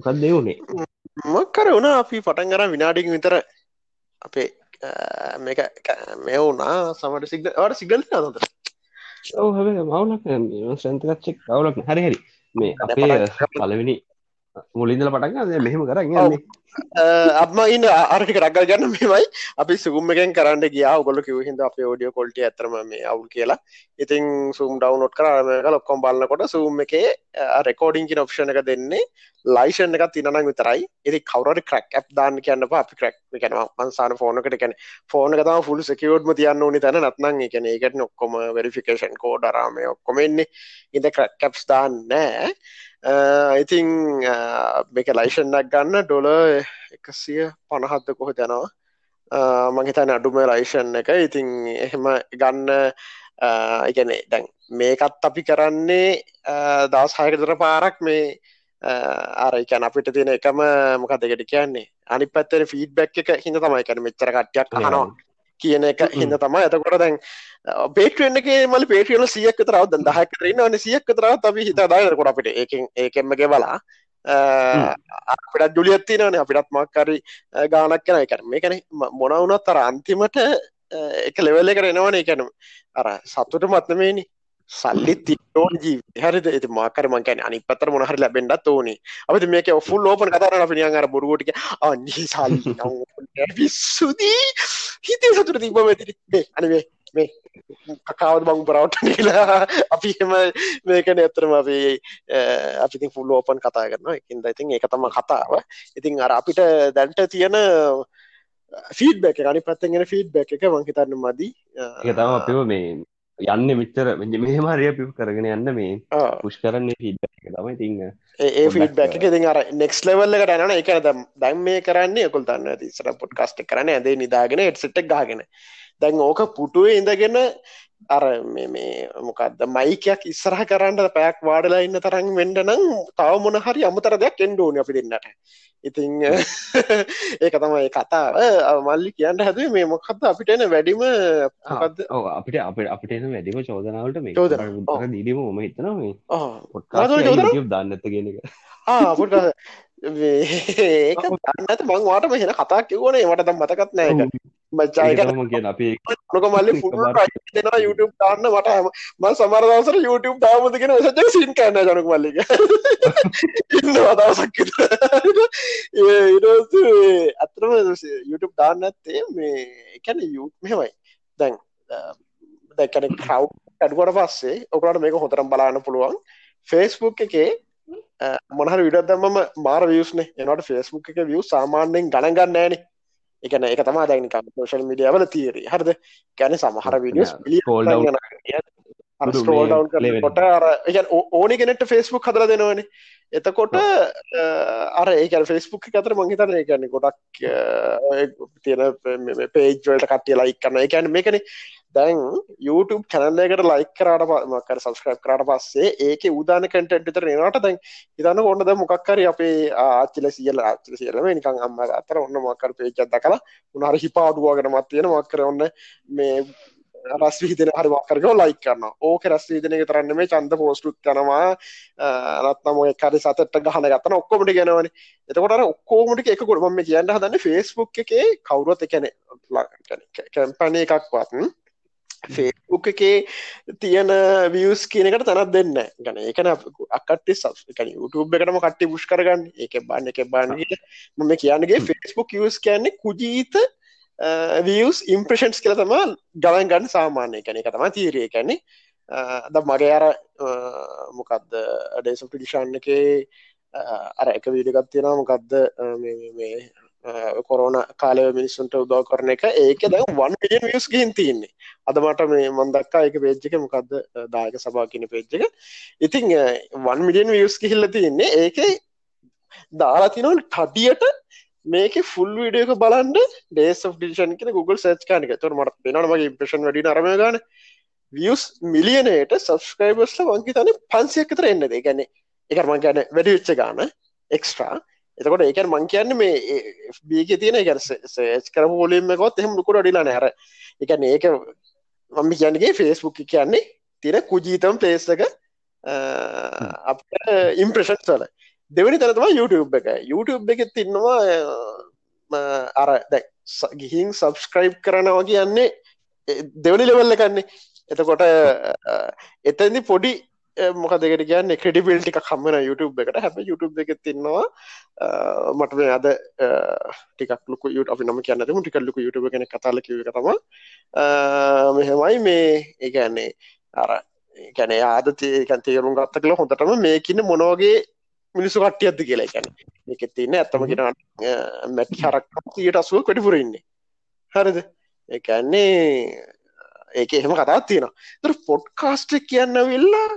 මොකක් දෙවුණේ මක්කර වුණා. අපි පටන් අර විනාඩික විතර අපේ මේක මේ වුණා. සමට සිග වට සිගල් නතර ඔව හ මවුලක් සන්තකච්චෙක් කවුලක් හරි හරි. මේ අපේ පලවෙනි මුලින්දල පටන් මෙහෙම කරන්නේ අත්ම ඉන්න ආර්ටික රක්ගල් ගන්න මෙමයි අපි සුගුම් එකෙන් කරන්න ගිය. ඔගොල කිවහිද අප ෝඩියෝ කොල්ට ඇතරම මේ අවුල් කියලා. ඉතින් සුම් ඩවනොට් කරම ලොක්කොම් බලන්නකොට සූම් එකේ රෙකෝඩිංකි ඔප්ෂණ එක දෙන්නේ ලයිෂන් එක තිනනම් විතරයි. ඉති කවරට ක්‍රක් ඇ් දාන්න කියන්න අපි ක්‍රක් කන මන්සාන ෆෝනකට කැන ෆෝන තම ෆුල් සකවෝඩ්ම තියන්න ඕනි තැන. නත්නං එකන එකට ඔක්කොම වෙරිෆිකේෂන් කෝඩරාමය ඔක්කොමෙන්නේ ඉද ක්‍රක් කැප්ස් දාන්න නෑ Uh, ඉතිං uh, මේක ලයිෂන්නක් ගන්න ඩොල එකසිය පණහත්ද කොහ යනවා? Uh, මහිතන අඩුම ලයිෂන් එක. ඉතිං එහෙම ගන්න එකනේ දැන් මේකත් අපි කරන්නේ දවස් හයකතර පාරක් මේ ආරයිකැන අපිට තියෙන එකම මොක දෙකට කියන්නේ? අනි පත්තර ෆීඩ් බැක් එක හිද තමයි කැන මෙච්චර කට්ටයක් හනවා කියන එක හිද තමයි. ඇතකොට දැන් පේටුවෙන්ක මල පේටියල සියක් තරව දහක රන්න වන සියක් තරව අපි හිත දායකොට අපිට ඒකෙන් ඒකෙන්මගේ බලා අපිට ජුලියත්තිනන අපිටත් මක්කරි ගානක් කන එකන මේකන මොනවුනත් අර අන්තිමට එක ලෙවල්ල කර එනවන. එකනම් අර සතුට මත්නමේනි සල්ලි තිෝන ජී හරි ඇති මාකර මංකන අනි පතර මොහරි ලැබෙන්ඩත් ඕනි. අපති මේක ඔෆුල් ලෝපන කතර පිනිියන් අර බොරුවටික අන්නේ සල්ලි විස්සුදී. හිතේ සතුට තිබ ඇති අනිවේ මේ කකාවත් බං පරවට කියලා. අපි එම මේකන ඇතරම අපි අපි ෆුල් ඕපන් කතා කරන්න එකින්ද ඉතින් ඒක තම කතාව. ඉතින් අර අපිට දැන්ට තියෙන ෆීඩ් බැක අනි පත්තගෙන ෆීඩ් බැක් එක මංහිතන්න මදී. ඒ තම අපිව මේ යන්න මෙච්චර. මෙහෙම හරිය පිප් කරගෙන යන්න මේ පුෂ් කරන්නේ ෆීඩ් තමයි තිං ඒ ෆීඩ් බැක් එක ඉතින් අර නෙක්ස් ලෙවල් එකට යනවා ඒක දැන් දැන් මේ කරන්නේ ඔයගොල්ලෝ දන්නවා ඉතින් ඉස්සර පොඩ්කාස්ට් එක කරන්නේ ඇඳේ නිදාගෙන හෙඩ්සෙට් එක ගහගෙන. දැන් ඕක පුටුවේ ඉඳගෙන අර මේ මොකක්ද මයිකයක් ඉස්සරහ කරන්න පැයක් වාඩලා ඉන්න තරම් වෙන්න නම් තව මොන හරි අමතර දෙයක් එන්න ඕනේ අපි දෙන්නට. ඉතින් ඒක තමයි කතාව. මල්ලි කියන්න හැදුවේ මේ මොකක්ද අපිට එන වැඩිම අපිට අපිට අපිට එන වැඩිම චෝදනාවලට මේ මම හිතනවා මේ ආ පොඩ්කාස්ට් මොනවද චෝදනා? YouTube දාන්න නැත්ත කියන එක. ආ පොඩ්කාස්ට් ඒක දන්නේ නැත මං වාට මෙහෙන කතා කිව්වනේ. මට දැන් මතකත් නෑ ඒක. මචං ඒක ඒක තමයි මම කියන්නේ. අපි මොනක මල්ලි ෆුල් ප්‍රයිස් දෙනවා YouTube දාන්න මට හැම මම සමහර දවසට YouTube දාමුද කියන මෙසේජ් එක සීන් කරන්න ජනක මල්ලික ඉන්නවා දවසක් විතර. ඊට පස්සේ අත්‍තරම YouTube දාන්න නැත්තේ මේ කියන්නේ YouTube මෙහෙමයි. දැන් දැන් කියන්නේ crowd අඩුවට පස්සේ ඔයගොල්ලන්ට මේක හොඳටම බලන්න පුළුවන්. Facebook එකේ මොනහරි විඩියෝ දැම්මම මාර views නේ. එනකොට Facebook එකේ views සාමාන්‍යයෙන් ගණන් ගන්න නෑනේ ඒ කියන්නේ ඒක තමයි දැන් නිකන් social media වල තියරි හරිද? කියන්නේ සමහර කියන්නේ ඕ- ඕනි කෙනෙක්ට Facebook හදලා දෙනවනේ. එතකොට අර ඒ කියන්නේ Facebook එක අතර මං හිතන්නේ ඒ කියන්නේ ගොඩක් තියෙන පේජ් වලට කට්ටිය ලයික් කරනවා. ඒ කියන්නේ මේකනේ දැන් YouTube channel එකට ලයික් කරාට ප- මොකක් හරි subscribe කරාට පස්සේ ඒකේ උදාන content විතර එනවට දැන් හිතන්න ඕන දැන් මොකක් හරි අපේ ආච්චිලා සීයලා ආච්චිලා සීයලා මේ නිකන් අම්මා අතර ඔන්න මොකක් හරි page එකක් දැකලා මොන හරි හිපාඩුවගෙනමත් තියෙන මොකක් හරි ඔන්න මේ රස් විහිදෙන හරි මොකක් හරි ලයික් කරනවා. ඕක රස් විහිදෙන එක තරන්නේ මේ ඡන්ද පෝස්ට් උත් කරනවා නැත්නම් ඔය එක්ක හරි සතෙට්ට ගහන ගත්තන ඔක්කොම ටික එනවනේ. එතකොට අර ඔක්කොම ටික එක කොට මම මේ කියන්න හදන්නේ Facebook එකේ කවුරුත් ඒ කියන්නේ කැම්පැනි එකක්වත් ෆේස්බුක් එකේ තියෙන වියස් කියනකට තැනත් දෙන්න ගන ඒකන අකටේ සස්කන යුටබ් එකටම කට්ටි පුෂ් කරගන්න. ඒක බන්න එක බන්න මම කියන්නගේ ෆෙස්බුක් යස් කියන්නේ කුජීත වියස් ඉම්ප්‍රෂන්ස් කියල තම ගලන් ගන්න සාමාන්‍ය. කන එක තම තීරය කැන්නේ ද මගේ අර මොකක්ද අඩේසු පිටිෂාන්න එකේ අර එක වීඩගත් තියෙන මොකක්ද මේ කොරෝන කාලය මිනිස්සුන්ට උදව් කරන එක ඒක දැන් 1 මිලියන් views ගිහින් තියෙන්නේ අද මට මේ මම දැක්කා ඒක පේජ් එකේ මොකද්ද අ, දායක සභාව කියන පේජ් එක ඉතින් 1 මිලියන් views ගිහිල්ලා තියෙන්නේ ඒකේ දාලා තියෙනවා කඩියට මේකේ ෆුල් වීඩියෝ එක බලන්න days of decision කියන Google search කරන එක. ඒතකොට මට පේනවනේ මගේ impression වැඩි වෙන අරමය ගන්න. views මිලියනයට subscribers ලා මං හිතන්නේ 500ක් විතර එන්නද. ඒ කියන්නේ ඒක මං කියන්නේ වැඩි වෙච්ච ගාන extra. එතකොට ඒ කියන්නේ මං කියන්නේ මේ ඒ FB එකේ තියෙන ඒ කියන්නේ search කරපු volume එකවත් එහෙම ලොකුට වැඩිලා නැහැ. අර ඒ කියන්නේ ඒක මම කියන්නේ Facebook එක කියන්නේ තියෙන කුජීතම place එක අපිට ඉම්ප්‍රෙෂන්ස් වල. දෙවනි තැනතම YouTube එක. YouTube එක තින්නවා අර දැ ගිහින් සබස්ක්‍රයිබ් කරනවා කියන්නේ දෙවනි ලෙවල්ල කන්නේ එතකොට එතදි පොඩි මොක දෙකට කියන්න ක්‍රඩිබිල්ටි කම්මන YouTube එකට. හැබ YouTube එක තින්නවා මට මේ අද ටිකක් ලුක යුට අපි නම කියන්න ටික ලුක YouTube කෙන කතාල කිව තම මෙහෙමයි මේ ඒගන්නේ අර ගැන ආද තේකන් තේරුම් ගත්ත කළ හොඳටම මේකින්න මොනෝගේ මිනිසු කට්ටියද කියලා ගැන එක තින්න ඇත්තම කියෙන මැටි හරක් යට අසුව කොටිපුරඉන්නේ හරිද? එකන්නේ ඒක එහෙම කතාත් තියෙනවා. තර පොඩ්කාස්ට කියන්න වෙල්ලා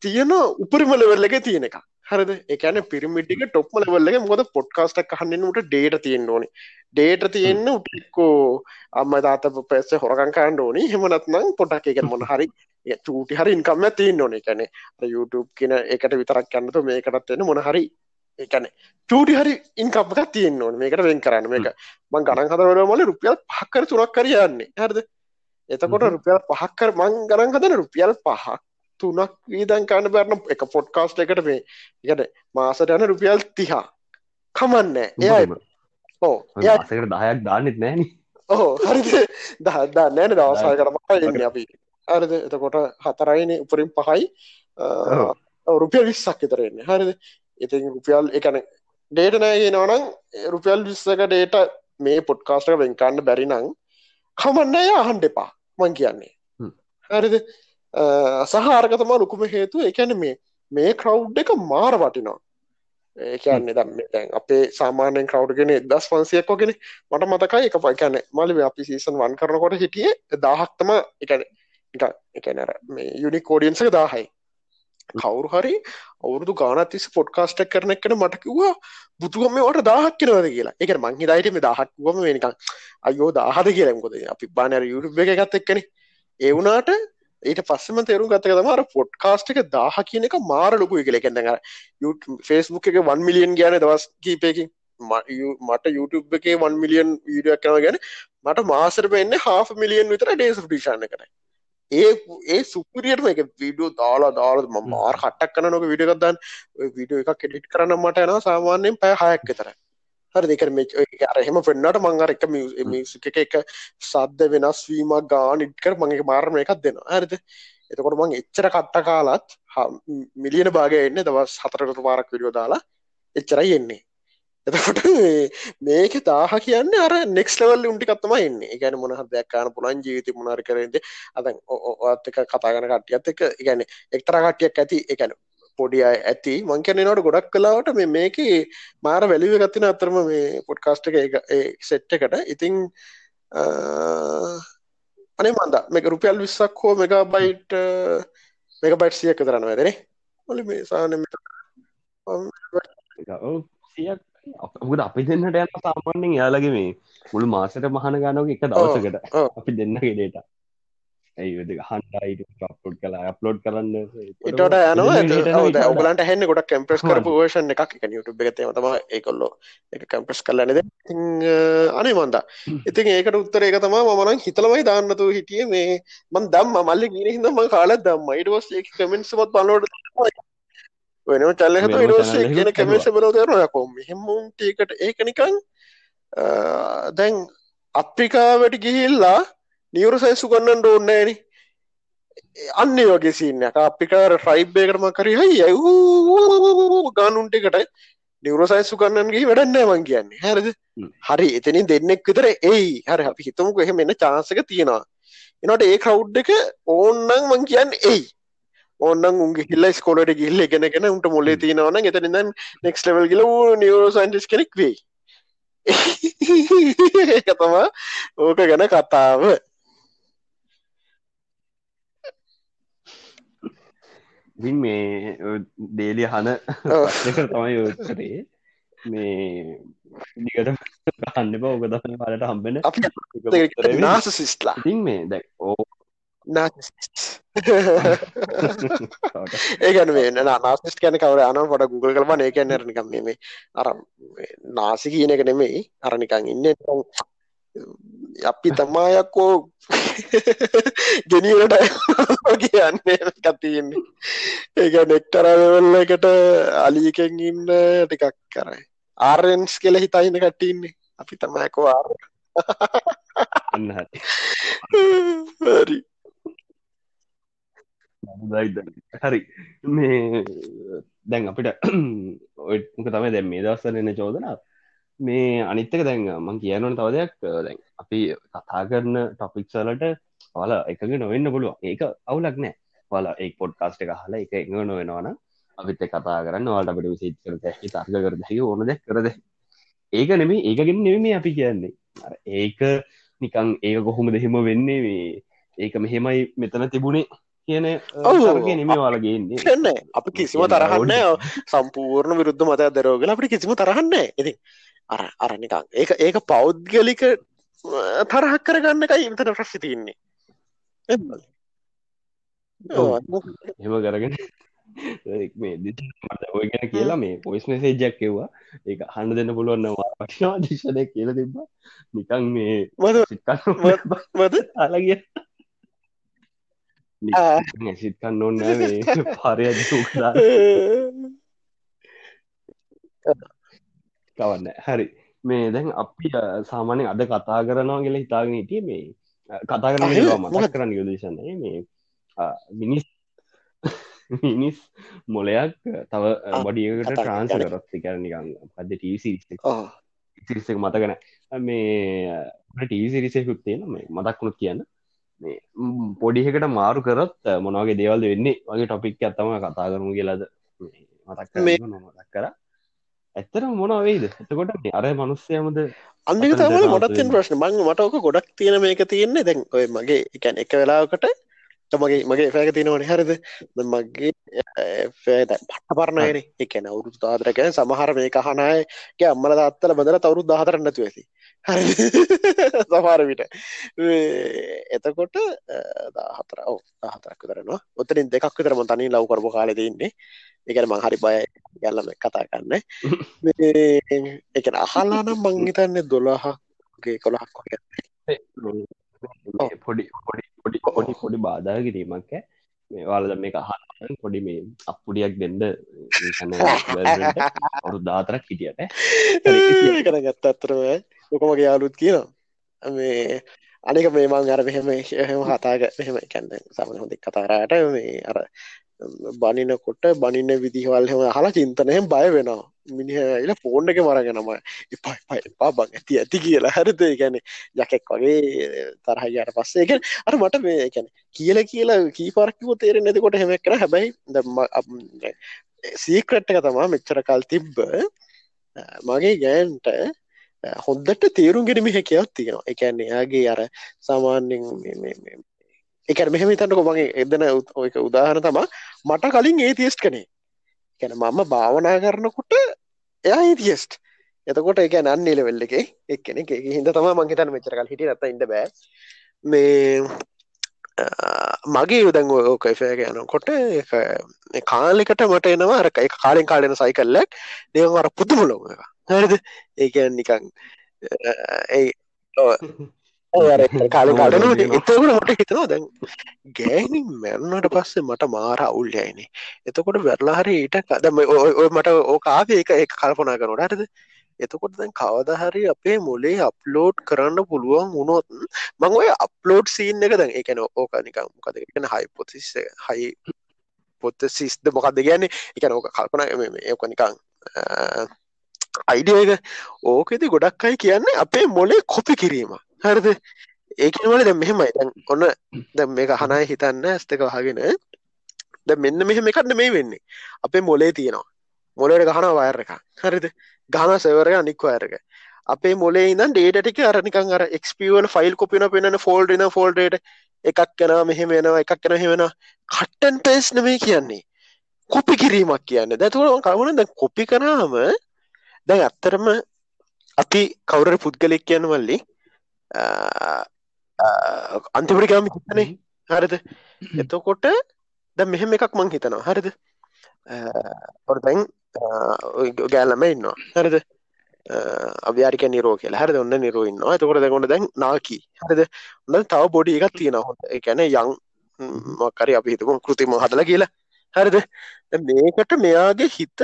තියෙන උපරිම ලෙවල් එක තියෙන එක හරිද? එකන පිරිමිටික ටොප්ම ලෙවල්ල එක මොද පොඩ්කාස්ට කහන්නට ඩේට තියෙන්න්න ඕනි. ඩේට තියෙන්න්න උටික්කෝ අම්ම තාත පැස්ස හොරකන් කාණ්ඩ ඕනි. හෙමනත්නම් පොටක් එක මොන හරි චූටි හරි ඉන්කම්ම තියන්න ඕන. එකන YouTube කියන එකට විතරක් කන්නතු මේකටත්වෙන මොන හරි එකන චූටි හරි ඉන්කම්පක තියන්න ඕන. මේකට වෙන් කරන්න. මේක මං ගණන් හදවල මල රුපියල් පහක්කර තුනක් කරයන්නේ හරද එතකොට රුපියල් පහක්කර මං ගණන් හදන රුපියල් පහක් තුනක් වීදන් කාන්න බැරන එක පොඩ්කාස්ට එකට මේ එකට මාසට යන රුපියල් තිහා කමන්න එයම ඕ දහයක් දාන්නෙත් නෑන ඕ හරි දහදා නෑන දවසය කරම අපි. හරිද? එතකොට හතරයින උපරින් පහයි. රුපියල් විස්සක් විතරෙන්නේ හරිද? ඉති රුපියල් එකන ඩේට නෑගේ නවනං රුපියල් විස්සක ඩේට මේ පොඩ්කාස්ටක වෙන්කාන්න බැරි නං කමන්න අහන් දෙපා මං කියන්නේ. හරිද? සහාරකතම ලොකුම හේතු එකැන මේ මේ ක්‍රව් එක මාර වටිනවා. ඒකන්නේ දම් දැන් අපේ සාමානයෙන් කවඩ්ගෙන දස් වන්සියක් වගෙන මට මතකයි එක පයිකැන මලිම අපි සීසන් වන් කරනකොට හිටියේ දාහක්තම එකන එකනර මේ යුනි කෝඩියන්සක දාහයි කවුරු හරි අවුරුදු ගානතිස් පොඩ්කාස්ට කරන එකන මටකිවා බුදුගම වට දාහක් කෙනවද කියලා? එක මංහි දයිටම දහක්වම වෙනිකං අයෝ දාහද කියලම්කොද අපි බානර යුටුබ එක ගත්ත එක්කන. ඒවුනාට ඊට පස්සම තේරු ගතක තමාර පොඩ්කාස්ට එක දාහ කියන එක මාර ලොකු කියල. එකෙන්දඟ ෆෙස්බුක් එක වන් මිලියන් ගන දවස් කීපයකින්. මට YouTube එකේ වන් මිලියන් වීඩියක් කන ගැන මට මාසර වෙන්න හා මිලියන් විතර ඩේස් ිෂාන කරයි ඒ ඒ සුපරියටම එක වීඩියෝ දාලා දාල ම මාර් කට්ටක් කන නොක විඩියගත්දන් විඩියෝ එක කෙඩිට් කරන්න මට යන සාමාන්‍යයෙන් පැ හයක් තර හරි දෙක මේ අරහෙම පෙන්න්නට මංගර එක මියසික එක සද්ධ වෙනස් වීම ගාන ඉට්කර මගේ මාර්ම එකක් දෙන්න හරිද? එතකොට මං එච්චර කට්ට කාලත් මිලියන භාගය එන්න දවස් හතරකට පාරක් විඩියෝ දාලා එච්චරයි එන්නේ එතකොට මේක දාහ කියන්න අර නෙක්ස් ලවල් උන්ටිකත්තම එන්න ගැන මොනහ දෙයක්කාන පුළන් ජීවිත මොනර කරද අද ඔත් එක කතාගන කටියත් එක ගැන එක්තර කටියක් ඇති එකන පොඩිය ඇති. මංකනනට ගොඩක් කලාවට මේ මේක මාර වැලිව ගත්තින අතරම මේ පොඩ්කාස්ට එක සෙට්ට එකට. ඉතිං අනේ මන්ද මේක රුපියල් විස්සක් හෝ මෙගා බයිට් මේක බයිට් සියක් කරන්න වැදනේ ඔලි මේ සාන සියක් අපට අපි දෙන්නට යන සාමාන්‍යෙන් යාලගේ මේ මුළු මාසට මහන ගනක එක දවසකට අපි දෙන්න ගෙඩේට ඇයිද හන්ඩයිට අප්ලෝඩ් කලා අප්ලෝඩ් කරන්න. ඉටට යනවා. ඔගලන්ට හැන්න ගොඩක් කැම්පස් කරපු වර්ෂන් එකක්. එක YouTube එක තම ඒකොල්ලෝ එක කැම්පස් කරලනද අනේ මන්ද. ඉතින් ඒකට උත්තර ඒක තම මන හිතලමයි දාන්නතු හිටිය මේ මන් දම් මල්ලි ගින හිදම කාලත් දම් මයිටවස් කමෙන්ට්ස්මත් පලෝඩ වෙනම චල්ලහත ඉරස කියන කැමස බල තරනයකෝ මෙහෙමුන්ටකට ඒක නිකන් දැන් අප්‍රිකාවට ගිහිල්ලා නිවරසයිසු ගන්නන්න ඕන්නෑන අන්න වගේ සින්න අපිකාර ෆයිබ්බේකරම කරි හයි ඇ ගානුන්ටකට නිවරසයිසු ගන්නන්ගේ වැඩන්න මං කියන්නේ. හැරද? හරි එතනින් දෙන්නෙක් විතර. එයි. හරි අපි හිතමුක එහෙම එන්න චාසක තියෙනවා. එනට ඒ කවුඩ් එක ඕන්නන් මං කියන්න එයි ඕන්නන් උන්ගේ හිල්ල ස්කෝලට ගිල්ල ගෙනගෙන උන්ට මොලේ තිනවන එතනින් නෙක්ස් ලවල් ගල නියෝ සයින්ටිස් කෙනෙක් වේ එක තමා ඕක ගැන කතාව. ඉතින් මේ දේලිය හන තමයි යෝත්තරේ මේ දිගට කන්න බ ඕක දන්න පලට හම්බෙන නාස සිස්ලා ඉතින් මේ දැක් ඕ ඒගැන මේ නාස්ස් කැන කවර අන පොට ගුගල් කරම ඒකැන නිකම් මේ අර නාසි කියන එක නෙමෙයි. අරනිකං ඉන්න අපි තමායක්කෝ ගෙනියලට කියන්නේ කතියන්නේ ඒක නෙක්ටරවල්ල එකට අලියකෙන් ඉන්න ටිකක් කරයි ආරෙන්ස් කෙල හිතයින්න කට්ටඉන්නේ අපි තමයකෝ ආර හරි හරි. මේ දැන් අපිට ඔයක තමයි දැන් මේ දවස්සරන්න චෝදනා මේ අනිත්තක දැන් මං කියනවන තව දෙයක්. දැන් අපි කතා කරන ටොපික්සලට වල එකග නොවෙන්න පුළුව ඒක අවුලක් නෑ. වල ඒ පොඩ්කාස්ට එක හලා එක එඟ නොවෙනවාන අපිත් කතා කරන්න වලට අපට විසිත් කර දැහි තර්ග කර දැහි ඕන දෙ කරද ඒක නෙමේ ඒකගෙන් නෙමේ අපි කියන්නේ. ඒක නිකං ඒක කොහොම දෙහෙම වෙන්නේ? මේ ඒක මෙහෙමයි මෙතන තිබුණේ. කියන නෙමේ වාලගේන්නේ කන්න අපි කිසිම තරහන්න සම්පූර්ණ විරුද්ධ මතයක් දරෝගල අපට කිසිම කරන්න ඉති අර අරනිකං ඒක ඒක පෞද්ගලික තරහක් කරගන්න එකයි ඉතන ප්‍රශ්ි තින්නේ එම කරගෙන මේ ඔය ගැන කියලා මේ පොයිස් මෙසේජක් කිව්වා ඒක හන්න දෙන්න පුළුවන්නවා පක්ෂවා දිශනය කියල තිබ නිකං මේ මද අලගිය සිත්කන්න ඕන්න මේ පාරය ජූකලා කවන්න හරි මේ දැන් අපි සාමානය අද කතා කරනවා කියල හිතාගෙන හිටිය මේ කතා කරන මතක් කරන්න යුදේශනය මේ මිනිස් මිනිස් මොලයක් තව බඩියකට ට්‍රාන්ස කරත්ති කරනිකං පද ටීසිරිසක් මතකන මේ ටීසිරිසෙකුත් තියෙන මේ මතක්ුණුත් කියන්න පොඩිහකට මාරු කරත් මොනවගේ දේවල්ද වෙන්නේ? වගේ ටොපික් ඇත්තම කතා කරමු කියලද? මතක් මතක් කර. ඇත්තර මොන වේද? එතකොට අර මනුස්සයමද අන්දික තමල මොටත්තින් ප්‍රශ්න. මං මටක ගොඩක් තියෙන මේක තියෙන්නේ. දැන් ඔය මගේ එකැන් එක වෙලාවකට මගේ මගේ පැක තියෙනවන. හරිද? මගේ පට පරණයන එකන අවුරුදු තාදරක සමහර මේ කහනයගේ අම්මල දත්තල බදල තවරු දාහතර නැතු ඇති සමාර විට. එතකොට දාහතර ඔව දාහතරක් කරනවා ඔතරින් දෙකක් විතරම තනි ලව් කරපු කාලෙ ඉන්නේ. එකන මං හරි බය ගැල්ලම කතා කන්න එක අහල්ලානම් මංහිතන්නේ දොළහගේ කොළහක් පොඩි පොඩි පොඩි පොඩි පොඩි බාධා කිරීමක් මේ වාලද මේ අහන්න පොඩි මේ අපපුඩියක් දෙන්න ඔරු දාතරක් හිටියට. කරගත්ත අත්තරම ලොකොමගේ යාලුත් කියනවා? මේ අනික මේ මං අර මෙහෙම එහෙම හතාග මෙහෙම කැන්න සමන හොඳක් කතාරයට මේ අර බනිනකොට බනින්න විදිහවල් හෙම හලා චින්තනයෙන් බය වෙනවා. මිනිහල ෆෝන් එක මරගෙනම එපා එපා බං ඇති ඇති කියලා. හරිත ගැන යකෙක් වගේ තරහයාට පස්සේ. එක අර මට මේ කැන කියල කියලා කීපරක්කිව තේරෙන නැතිකොට හෙමක් කර හැබැයි සීක්‍රට් එක තමා මෙච්චර කල් තිබ්බ. මගේ ගෑන්ට හොන්දට තේරුම් ගෙනම හැකියවත් තියෙනවා. එකන්නේ යාගේ අර සාමාන්‍යෙන් එක මෙහම තන්නක මගේ එදන ඔයක උදාහන තමා මට කලින් ඒතිස්ට කනේ කැන මම භාවනා කරනකොට එයා ඒතිස්ට එතකොට එක නන්න එලවෙල්ල එක එක්කෙන එක හිද තම මංහිතන මෙචරකල් හිට නත ඉන්න බෑ. මේ මගේ යුදන් ඕකයිෆෑක යනකොට කාලෙකට මට එනවා. අරක එක කාලෙන් කාලෙන සයිකල්ලක් දේවර පුදුමලොම හරිද? ඒකන් නිකං ඒ කාල කාටනට එතකට මට හිතනවා දැන් ගෑනි මැරණට පස්සේ මට මාර අවුල්යයින එතකොට වැරලාහරි ඊට කදම ඔය මට ඕකාවේ එක එක කල්පනා කරනට හරිද? එතකොට දැන් කවදහරි අපේ මොලේ අප්ලෝඩ් කරන්න පුළුවන් වුණොත් මං ඔය අප්ලෝඩ් සීන් එක දැන් එකන ඕකනිකම් මොකද එකන හයිපොතිස් හයි පොත්ත සිස්ද මොකක්ද ගැන්නේ එක ඕක කල්පන ඒක නිකං අයිඩිය එක ඕකෙති ගොඩක් අයි කියන්නේ අපේ මොලේ කොපි කිරීම. හරිද? ඒකනවල දැ මෙහෙමයි. දැන් ඔන්න දැ මේක හනය හිතන්න ඇස්තක වහගෙන ද මෙන්න මෙහෙම එකන්න මේ වෙන්නේ. අපේ මොලේ තියෙනවා. මොලට ගහන වයර එක හරිද? ගහන සෙවරය අනික් අයරක අපේ මොලේ ඉදන් ඩේට ටික අරනිකං අර එක්ස්පියවල ෆයිල් කොපින පෙන ෆෝල්ඩන ෆෝල්ඩට එකක් කෙන මෙහෙම වෙනවා එකක් කෙන හෙවෙන කට්ටන් පේස් නෙමේ කියන්නේ. කොපි කිරීමක් කියන්න. දැතුව කවුන ද කොපි කරාම දැන් ඇත්තරම අපි කවුර පුද්ගලෙක් කියන්න වල්ලි අන්තිපරිකාම හිතනේ හරිද? එතකොට ද මෙහෙම එකක් මං හිතනවා. හරිද? ඔර දැන් ගෑල්ලම ඉන්නවා. හරිද? අව්‍යාරික නිරෝ කියලා. හරිද? ඔන්න නිරෝ ඉන්නවා. එතකොට දැන් දැන් නාකි. හරිද? ඔන්න තව බොඩි එකක් තියෙනවා හොඳ. ඒ කියන්නේ යම් මොකක් හරි අපි හිතමු කෘතිම හදලා කියලා. හරිද? දැන් මේකට මෙයාගේ හිත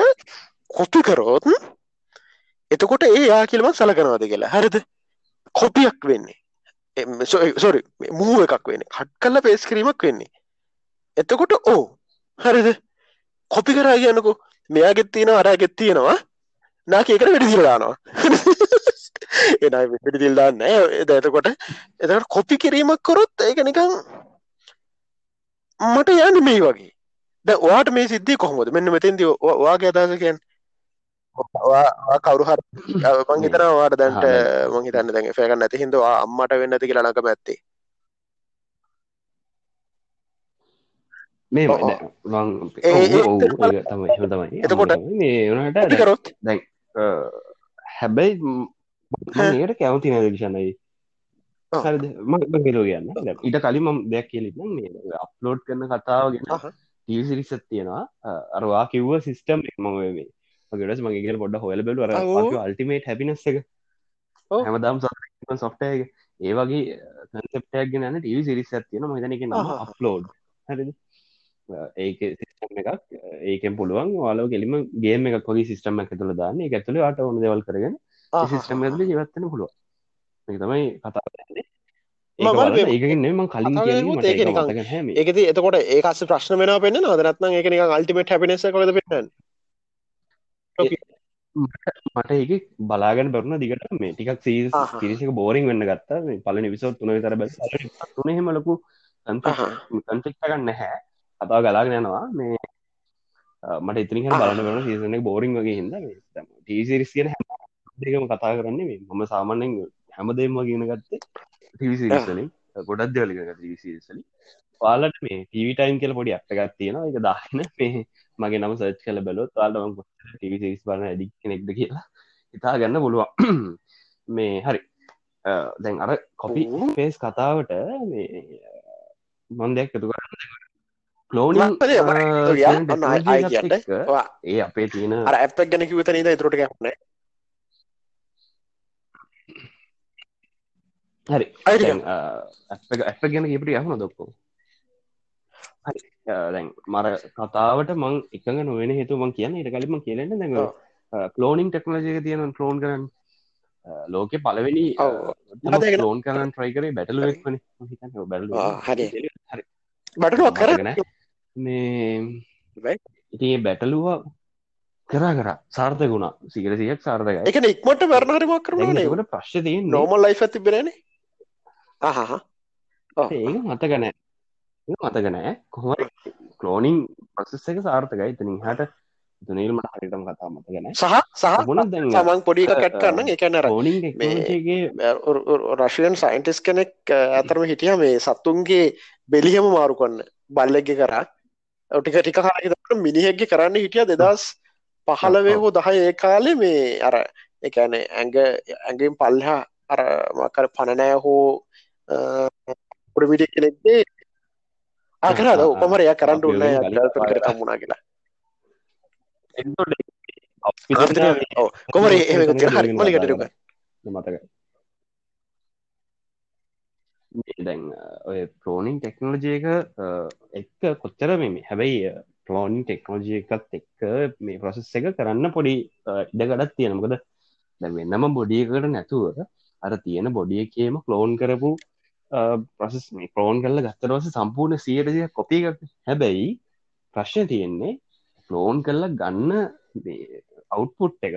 කොපි කරොත් එතකොට ඒ යා කියලා මම සලකනවාද කියලා. හරිද? කොපියක් වෙන්නේ. සොරි මූ එකක් වෙන්නේ. කට් කරලා පේස් කිරීමක් වෙන්නේ. එතකොට ඕ හරිද? කොපි කරා කියනකෝ මෙයාගෙත් තියෙනවා අරගෙත් තියෙනවා. නාක ඒකට වැඩි දිරදානවා එනයි වැඩි දිල්දාන්න එතකොට එතකට කොපි කිරීමක් කොරොත් ඒක නිකං මට යන්න මේ වගේ. ද වාට මේ සිද්ධිය කොහොමද? මෙන්න මෙතෙන්ද වාගේ අදසකයන් කවරු හර මං හිතන වාට දැන්ට මං හිතන්න දැන් ෆෑගන්න ඇති හිදවා අම්මට වෙන්න ඇති කියලා ලඟම ඇත්තේ. මේ තමයි. එතකොට මේ කරොත්? දැන් හැබැයි ඒට කැවති නදෂණයි හරිමගලෝ කියන්න. ඊට කලින් මම දෙයක් කියලින්න මේ අප්ලෝඩ් කරන කතාව ගෙන ටීසිරිසත් තියෙනවා. අරවා කිව්ව සිිස්ටම් මම මේ ගෙටස් මගේ කියල පොඩ හොල බෙලු අල්ටිමේට හැපිනස් එක. හැමදාම් සොෆ්ටය ඒ වගේ කන්සෙප්ටයක් ගෙන ටව සිරිස් ඇතියෙන මතනක නම අප්ලෝඩ් හරිද? ඒක සිස්ටම් එකක්. ඒකෙන් පුළුවන් වාලෝ කෙලිම ගේම එකක් වගේ සිස්ටම් එක තුළ දාන්න. එක ඇතුළ අට ඕන දෙවල් කරගෙන සිස්ටම් ඇතුල ජීවත්තන පුළුව තමයි කතා ඒකගන්න ම කලින් ඒකති එතකොට ඒකස ප්‍රශ්න වෙන පෙන්න්න නදරත්න ඒක අල්ටිමට හැපිනස කොද පෙන්න්න මට ඒක බලාගෙන බරුණ දිගට මේ ටිකක් සී පිරිසික බෝරිං වෙන්න ගත්තා. පලනි විසෝත් තුන තර බැ තුනෙහෙමලකු කන්ෆෙක්ට ගන්න හැ කතාව ගලාගෙන යනවා. මේ මට ඉතිරිහ බලන්න වෙන සීසන බෝරිං වගේ හිද ටීසිරිස් කියන හැම කතා කරන්නේ මේ මම සාමාන්‍යෙන් හැමදේම ගෙන ගත්තේ ටිවිසිරිස්ලින් ගොඩක් දෙවලික ටිවිසිරිසලි පාලට මේ ටීවිටයින් කියල පොඩි අප්ටගත් තියෙනවා. එක දාහන මේ මගේ නම සච් කල බැලොත් තාල්ටම ටිවිසිරිස් බලන ඇඩි කෙනෙක්ද කියලා ඉතා ගන්න පුළුවන්. මේ හරි. දැන් අර කොපි පේස් කතාවට මේ මොන්දයක් ඇතු කරන්න ලෝන ඒ අපේ තියෙන අර ඇපක් ගැන කිවත නද තුරට ගැන හරි. ඇප ගැන කිපට යහුණ දොක්කෝ දැන් මර කතාවට මං එකඟ නොවෙන හේතු මං කියන්න ඉට කලිම කියලන්න දැඟ කලෝනිින් ටෙක්නෝජයක තියෙන ක්ලෝන් කරන්න. ලෝකෙ පලවෙනි ලෝන් කරන්න ට්‍රයිකරේ වන බැල හරි. බටලුවක් කරගෙන මේ ඉතිඒ බැටලුව කර කර. සාර්ථ ගුණා සිගරසියක් සාර්ථක එක ඉක්මට වැරණහරිමක් කරන ට ප්‍රශ් තිය නෝමල් ලයි් ඇති බෙන හහ ඒක මතකනෑ මතකනෑ කොහොම කලෝනිින් ප්‍රසෙස් එක සාර්ථකයි. ඉතනින් හට තුනීල්මට හරිටම කතා මතගෙන සහ සහ දැන් සමන් පොඩි කැට් කරන්න එකන ෝනිගේ රශයන් සයින්ටිස් කෙනෙක් ඇතරම හිටිය මේ සත්තුන්ගේ බෙලිහම මාරු කොන්න බල්ලෙක්ග කරා. ටික ටික හරකට මිනිහෙක්ග කරන්න හිටිය දෙදස් පහලවේ හෝ දහ ඒ කාලෙ මේ අර එකන ඇඟ ඇඟෙන් පල්හා අර මකර පණනෑ හෝ පුරමිටි කෙනෙක්දේ ආකරද උපමරය කරන්න උන්න තමුණා කියලා කොමර හරි මලිකටරුක මතක දැන් ඔය ප්‍රෝනිින් ටෙක්නෝජයක එක්ක කොච්චර මෙම හැබැයි පලෝනිින් ටෙක්නෝජය එකත් එක්ක මේ ප්‍රොසෙස් එක කරන්න පොඩි ඉඩගඩත් තියෙනමකද දැවෙන්නම බොඩියකට නැතුව අර තියෙන බොඩියකේම කලෝන් කරපු ප්‍රසෙස් මේ කලෝන් කරල ගත්තරවස සම්පූර්ණ සියරසිය කොපි හැබැයි ප්‍රශ්න තියෙන්නේ ෆලෝන් කරලා ගන්න අවුට්පුට් එක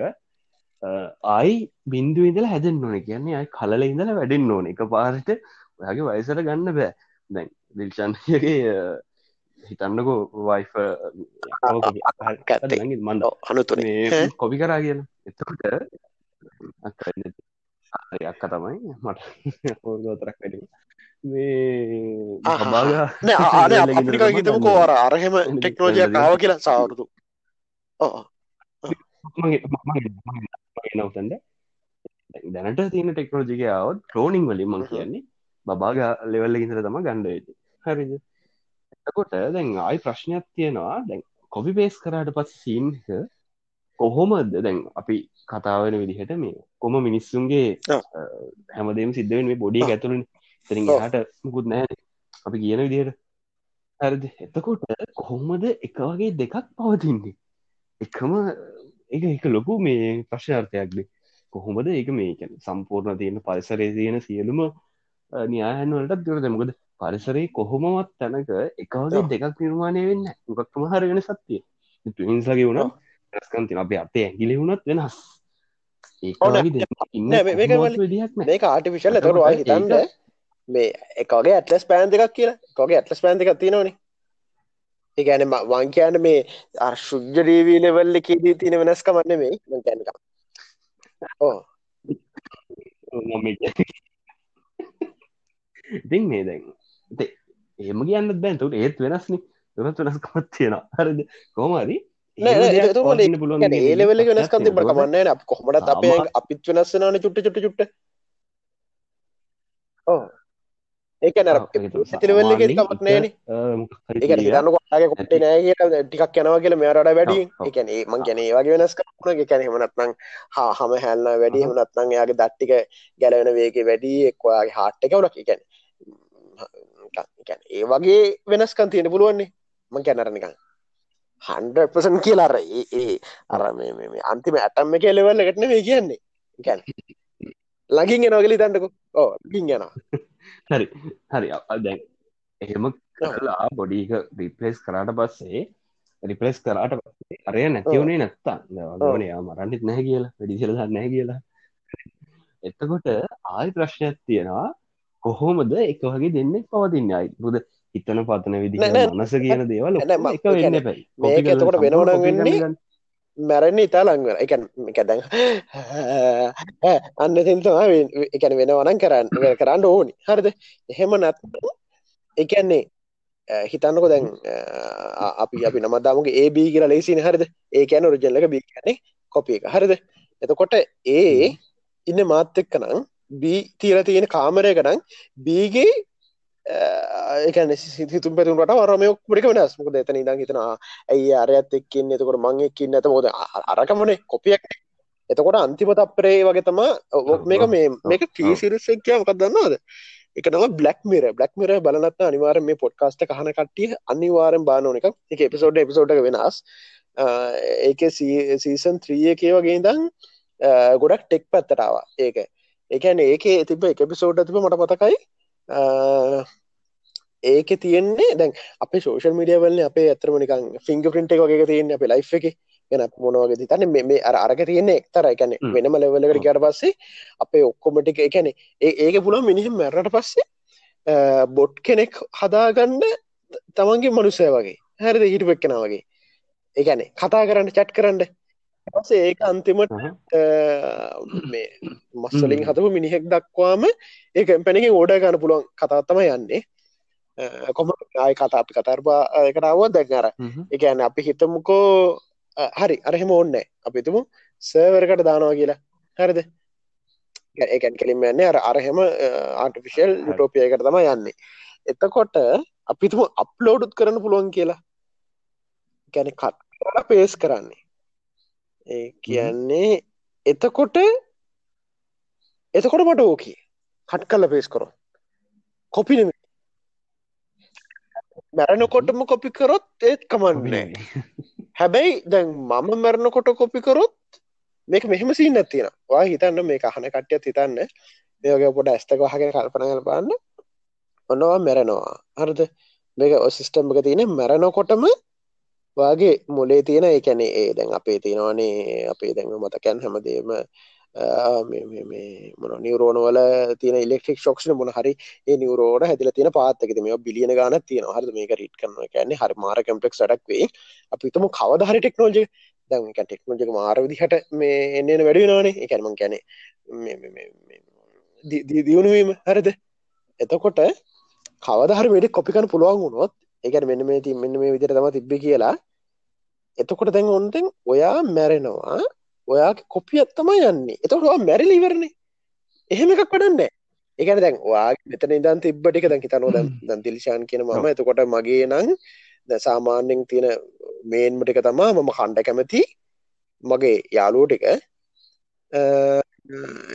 ආයි බින්දු ඉදල හැදෙන් ඕන. කියන්නේ අයි කලල ඉඳල වැඩෙන් ඕන. එක පාරට ඔයාගේ වයසට ගන්න බෑ. දැන් දිල්ෂන්ගේ හිතන්නකෝ වයිෆ මන්ද අනුතුන කොපි කරා කියන එතකොට අක්ක තමයි. මට හෝගෝතරක් වැඩ මේ අපිකා හිතමකෝ අර අරහෙම ටෙක්නෝජය කාව කියලා සාවරුදු. නවතන්ද දැනට තියෙන ටෙක්නෝජිකාවත් ක්‍රෝනිින් වලින් මං කියන්නේ බාග ලෙවල්ල ඉඳර තම ගණ්ඩ ඇති හරිද? එතකොට දැන් ආයි ප්‍රශ්නයක් තියෙනවා. දැන් කොපි පේස් කරට පස් සීන්ක කොහොමද? දැන් අපි කතාවන විදිහට මේ කොම මිනිස්සුන්ගේ. හැමදේම සිද්ධවෙන් මේ බොඩිය. ඇතුළින් තරින්. හට මුකුත් නෑ. අපි කියන විදිහට. හරිද? එතකොට කොහොමද එක වගේ දෙකක් පවතින්නේ? එකම එක එක ලොකු මේ ප්‍රශ්නාර්ථයක්ද කොහොමද ඒක මේ කැන සම්පූර්ණ තියෙන පරිසරේ තියෙන සියලුම න්‍යායන් වලට දුරද මොකද පරිසරේ කොහොමවත් තැනක එකවගේ. දෙකක් නිර්මාණය වෙන්න මොකක්ම හර වෙන සත්‍යය තුහිංසගේ වුණ ඔව්. රස්කන්තින අපේ අතේ ඇගිලි වුණත් වෙනස්. මේ- මේක ආටිවිශල් ඒක- හිතන්ද මේ එකගේ ඇටලස් පෑන් දෙකක් කියලා. එකගේ ඇටලස් පෑන් දෙකක් තියෙනවනේ. ඒගැන වන් කියන්න මේ අර්ශුද්ජරීවී ලෙවල්ල කේදී තියෙන වෙනස්කමන්න මේ මකැනික ඕ මම කියන්නේ. ඉතින් මේ දැන් එහෙම කියන්න බෑ. තුට ඒත් වෙනස්න. තුරත් වෙනස්කමත් තියෙන හරිද? කොහමරි ඒලෙවල වෙනස්කම් තිබට කමන්න අප කොහමටත් අපේ අපිත් වෙනස්සනන චුට්ට චුට්ට චුට්ට ඒක නර තිලවෙල්ල කමක් නෑන ඒක හිතන්න කොටගේ කොට නෑ කියලා ටිකක් යනවා කියලා මෙයාරට වැඩි. එකන මං ගැන වගේ වෙනස් කරන එකැන හෙමනත්නං හා හම හැල්න්න වැඩි. හමනත්නං යාගේ දට්ටික ගැලවෙන වේගේ වැඩි එක්වාගේ හාට් එකවලක් එකැන ඒ වගේ වෙනස්කන් තියෙන පුළුවන්නේ මං කැනරනිකං හන්ඩපසන් කියලාර ඒ ඒ අර මේ අන්තිම ඇටම්ම එක ලෙවල්ල එකටන මේ කියන්නේ. ගැන ලඟින් එනවගලි තන්නකු ඕ ගින් යනවා. හරි. හරි. දැන් එහෙම කරලා බොඩීක රිපලේස් කරාට පස්සේ රිපලස් කරාට අරය නැතිවුණේ නැත්තා වගනේ මරන්නෙත් නැහැ කියලා වැඩිසිල දන්න කියලා. එතකොට ආයි ප්‍රශ්නයක් තියෙනවා. කොහොමද එක වගේ දෙන්නෙක් පවතින්න? අයි බුද හිතන පතන විදිහ නෑ, නෑ, මනස කියන දේවල් එක වෙන්න පැයි මේක එතකොට වෙනවනම් වෙන්නේ මැරෙන්නේ ඉතා ලංවර එක එකැදැන් අන්න තින්තම එකන වෙනවනම් කරන්න කරන්න ඕනි. හරිද? එහෙම නැත් එකන්නේ හිතන්නකො දැන් අපි අපි නමදාමගේ ඒ බී කියලා ලේසින හරිද? ඒ කියන රජල්ලක බී කියන්නේ කොපිය එක. හරිද? එතකොට ඒ ඉන්න මාත් එක්කනම් බී තියල තියෙන කාමරයකනම් බීගේ එකන සිතුම් පැතුන්ට වරමයක් පටික වෙනස්. මොක එතන ඉදන් හිතනවා ඇයි අරයත් එක්කින් එතකොට මං එක්කින් ඇත මොද අරකමනේ කොපියක් එතකොට අන්තිම තප්පරේ වගේ තමා ඔ- මේක මේ මේක ටීසිරිසක්කය මොකක් දන්නවාද? එක නම බ්ලක් මිර බ්ලක් මිර බලනත් අනිවාර මේ පොඩ්කාස්ට කහන කට්ටිය අනිවාරෙන් බානෝන එක එක එපිසෝඩ් එපිසෝඩ් වෙනස්. ඒක සීසන් ත්‍රිය එකේ වගේ දං ගොඩක් ටෙක් පැත්තටාව ඒක. එකන ඒක තිබ එක එපිසෝඩ් තිබ මට පතකයි ඒක තියෙන්නේ දැන් අප සෝෂල් මිඩිය වල්න අපේ ඇතරම නිකන් ෆිංග පින්ට වගේ තියෙන අප ලයි් එක. ගැන මොනවගේ තන්න මේ අර අරක තියෙන්නේ එක්තර. එකන. වෙනම ලෙවලකට ගට පස්සේ අපේ ඔක්කොමටික එකන ඒක පුළන් මිනිහම් මැරට පස්සේ බොට් කෙනෙක් හදාගන්න තමන්ගේ මනුසය වගේ. හැරිද? හිටු එක්කෙන වගේ. ඒගැන කතා කරන්න චට් කරන්න පස්සේ ඒක අන්තිමට මේ මස්සලින්. හතපු මිනිහෙක් දක්වාම ඒක පැනකින් ඕඩ ගන්න පුළුවන් කතාත්තම යන්නේ. කොම ආය කතා අපි කතරපා එකටාව දැක්නර එකන අපි හිතමුකෝ හරි අරහෙම ඕන්න අපි තුමු සර්වරකට දානවා කියලා. හරිද? ඒකැන් කෙලින්ම යන්නේ අර අරහෙම ආටිෆිශල් හරි. යුටෝපියකට තම යන්නේ. එතකොට අපිතුම අප්ලෝඩුත් කරන්න පුළුවන් කියලා. ගැන කට පේස් කරන්නේ කියන්නේ එතකොට එතකොට මට ඕකී. කට් කල්ල පේස් කරො කොපිනම මැරණකොටම කොපි කරොත් ඒත් කමන්නේ හැබැයි දැන් මම මැරණකොට කොපිකරොත් මේක මෙහෙම සී නැතින වා හිතන්න මේ අහන කට්ටියත් හිතන්න. මේගේ පොඩ ඇස්තක වහගෙන කල්පනගල පාන්න ඔන්නවා මැරෙනවා. හරද? මේක ඔසිිස්ටම් එක තියෙන මැරණකොටම වගේ මොලේ තියෙන එකැනේ ඒ දැන් අපේ තියෙනවානේ අපේ දැන්ව මතකැන් හැමදේම මොන නිවරෝනවල තින ඉලෙක්ට්‍රික් ශොක්ෂන මොන හරි ඒ නිවරෝඩ හැදිල තියෙන පාත්තක මේ බිලියන ගන තියෙන හර මේක රිට් කරන කියන්නේ හරි මාර කම්පෙක් ටක් වේ අපිතම කවදහරි ටෙක්නෝජි දැන් ටෙක්නෝජක මාර විදිහට මේ එන්නන වැඩි නානේ එකැනමන් කැනෙ දියුණුවීම හරිද? එතකොට කවදහර වැඩ කොපිකන පුළුවන් වුණොත් එකන මෙන්න මේ ති මෙන්න මේ විදිර තම තිබ්බ කියලා. එතකොට දැන් ඔොන්තෙන් ඔයා මැරෙනවා. ඔයා කොපියත් තම යන්නේ. එතකොට මැරිලි ඉවරණේ එහෙම එකක් වඩන්න එකන දැන් වා මෙතන ඉදන් තිබ්බටික දැන් හිතනෝ දැන් දිලිශාන් කියන මම. එතකොට මගේ නං සාමාන්‍යෙන් තියෙන මේන්මටික තමා මම කණ්ඩ කැමති මගේ යාලුවෝ ටික.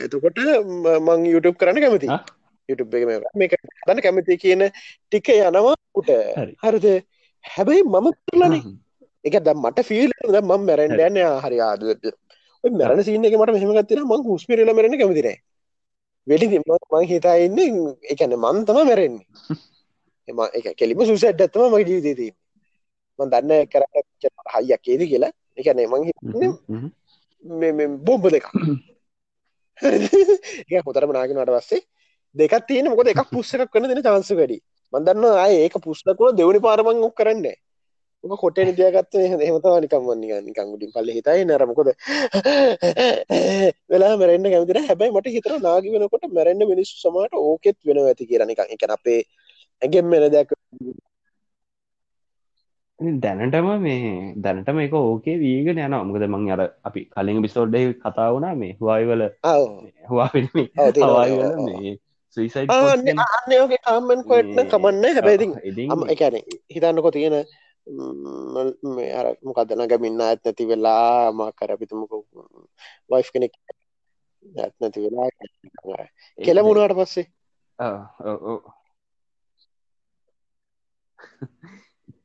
එතකොට මං YouTube කරන්න කැමති? YouTube එක මේක හදන්න කැමති කියන ටික යනවා උට හරි. හරිද? හැබැයි මම කරලනේ එක ද මට ෆිල් ද ම මැරෙන්ඩ යන්න හරි ආද මැරන සින්න එක මට මෙහම ගත්තින මං හුස්පිරල මරන කැමතින වෙඩි මං හිතා ඉන්න එකන මන් තම මැරෙන්නේ. එම එක කෙලිම සුසැට් ඇත්තම මගේ ජීවිතේදී මන් දන්න කර හයියක් ඒද කියලා. එකන මං හිතන්නේ බොම්බ දෙක හොතරම නාගෙනට පස්සේ දෙකක් තියෙන මොකද එකක් පුස්ස එකක් කන්න දෙන චන්ස වැඩි. මන්දන්න ආය ඒක පුස්්ලකුව දෙවනි පාරමං ඔක් කරන්න ඕක කොටේ නිතියගත්ත හෙමතවා නිකම් වන්නේ නිකං උඩින් පල්ල හිතයි නරමකොද වෙලා මරෙන්න්න කැමතින හැබැයි මට හිතර නාගි වෙනකොට මැරෙන්න්න මිනිස්සු සමට ඕකෙත් වෙන ඇති කියරන එක අපේ ඇගෙන් මෙන දැක දැනටම මේ දැනටම එක ඕකේ වීගෙන යන මොකද මං අර අපි කලින් බිසෝඩ්ඩ කතා වුණා මේ හවායිවල හවා සුයිසයිඩ් අන්නයෝගේ කාමෙන් කොට්න කමන්න හැබැයිති එකන හිතන්නකො තියෙන අර මොකක්දන ගමින්න ඇත් නැති වෙලා මා කරපිතුමක වයි් කෙනෙක් ඇත් නැති වෙලා කෙලමුණට පස්සේ?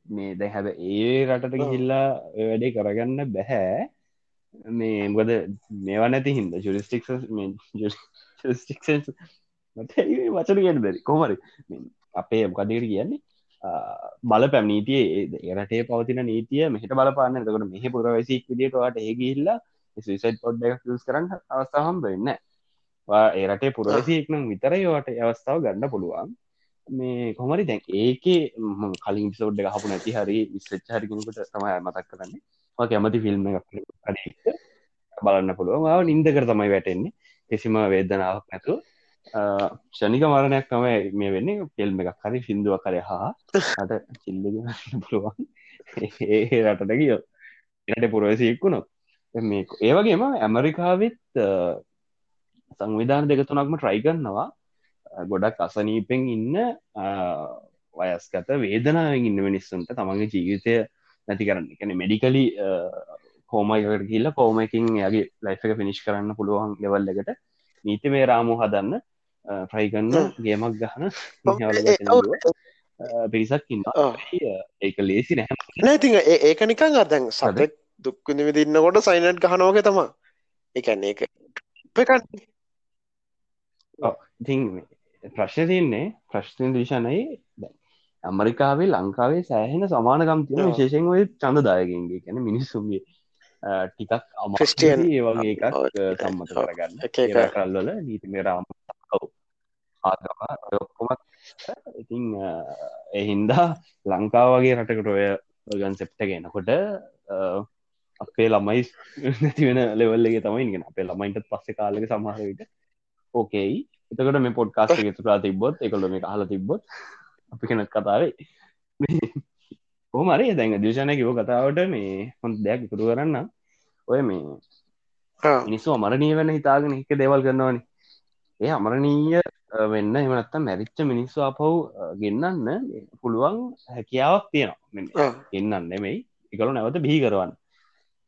මේ දැ හැබ ඒ රටට ගිහිල්ලා වැඩේ කරගන්න බැහැ. මේ මොකද මේවා නැති හින්ද ජුරිස්ටික් ජුස්ටික් වචන කියට බැරි. කොමරි අපේ මොකදකට කියන්නේ? බල පැම් නීතියේ ඒරටේ පවතින නීතිය මෙහට බලපාන්න. තකට මෙහ පුරවැසික් විදිටවාට ඒගිල්ලා සයිසයිට් පොඩ් ස් කරන්න අවස්ථාහම් වෙන්න ඒරටේ පුරවැසික්නම් විතර යවට අවස්ථාව ගන්න පුළුවන්. මේ කොමරි දැන් ඒකේ කලින් සෝඩ් හපු නැති හරි විස්සච්ච හරිගෙනකට තමයි මතක් කරන්නේ. කැමති ෆිල්ම් එකක් බලන්න පුළුවන්. නින්දකර තමයි වැටෙන්නේ. කිසිම වේදනාවක් නැතු ෂනික මරණයක් තමයි මේ වෙන්නේ. ෆිල්ම් එකක් හරි සිින්දුව කරය හා අට චිල්ලගෙන පුළුවන්. ඒ රටට කියෝ එට පුරවසියෙක්කුණො මේ ඒවගේම ඇමරිකාවිත් සංවිධාන දෙක තුනක්ම ට්‍රයිගන්නවා ගොඩක් අසනීපෙන් ඉන්න වයස්කත වේදනාවෙන් ඉන්න මිනිස්සුන්ට තමන්ගේ ජීවිතය නැති කරන්න. එකන මෙඩිකලි කෝමයිකට කියල්ල කෝමකින් යාගේ ලයිෆ එක ෆිනිශ් කරන්න පුළුවන් ලෙවල් එකට නීති මේ රාමු හදන්න ට්‍රයිගන්න ගේමක් ගහන පිරිසක් ඉන්න ඒක ලේසි නැහැ නැතිං ඒක නිකං අදැන් සතෙක් දුක්විඳ විදින්නකොට සයිනට් ගහනෝක තමා එකන්නේ එක එකන්න ඉතින් ප්‍රශ්න තියන්නේ ප්‍රශ්න දිශනයි ඇමරිකාවේ ලංකාවේ සෑහෙන සමානකම් තියෙන. විශේෂෙන් ඔය චන්දදායකන්ගේ කැන මිනිස්සුන්ගේ ටිකක් ක්‍රිස්ටියන් අමාේ වගේ එකක්. සම්මත. කරගන්න. කල්වල නීතිමේ රාම ඔව්. ආගම ඔක්කොමත් ඉතින් එහින්දා ලංකාව වගේ රටකට ඔය ගන් සෙප්ට ගෙනකොට අපේ ළමයි නැතිවෙන ලෙවල්ලගේ තමයි ඉගෙන අපේ ළමයින්ට පස්සේ කාලක සමහරවිට ඕකෙයි. එතකට මේ පොඩ්කාස්ට ගෙතුරා තිබොත් එකකොල මේ හල තිබොත් අපි කෙනත් කතාවේ. ඕමරේ දැන් දෂණ කිව කතාවට මේ හොඳ දෙයක් ඉතුරු කරන්න ඔය මේ මිනිස්සු අමරණීය වෙන හිතාගෙන එක දේවල් කරනවානි ඒ අමරණීය වෙන්න එමනත්තා මැරිච්ච මිනිස්සු අපව් ගෙන්න්නන්න පුළුවන් හැකියාවක් තියෙනවා එන්නන්න නෙමෙයි එකලු නැවත බිහි කරවන්න.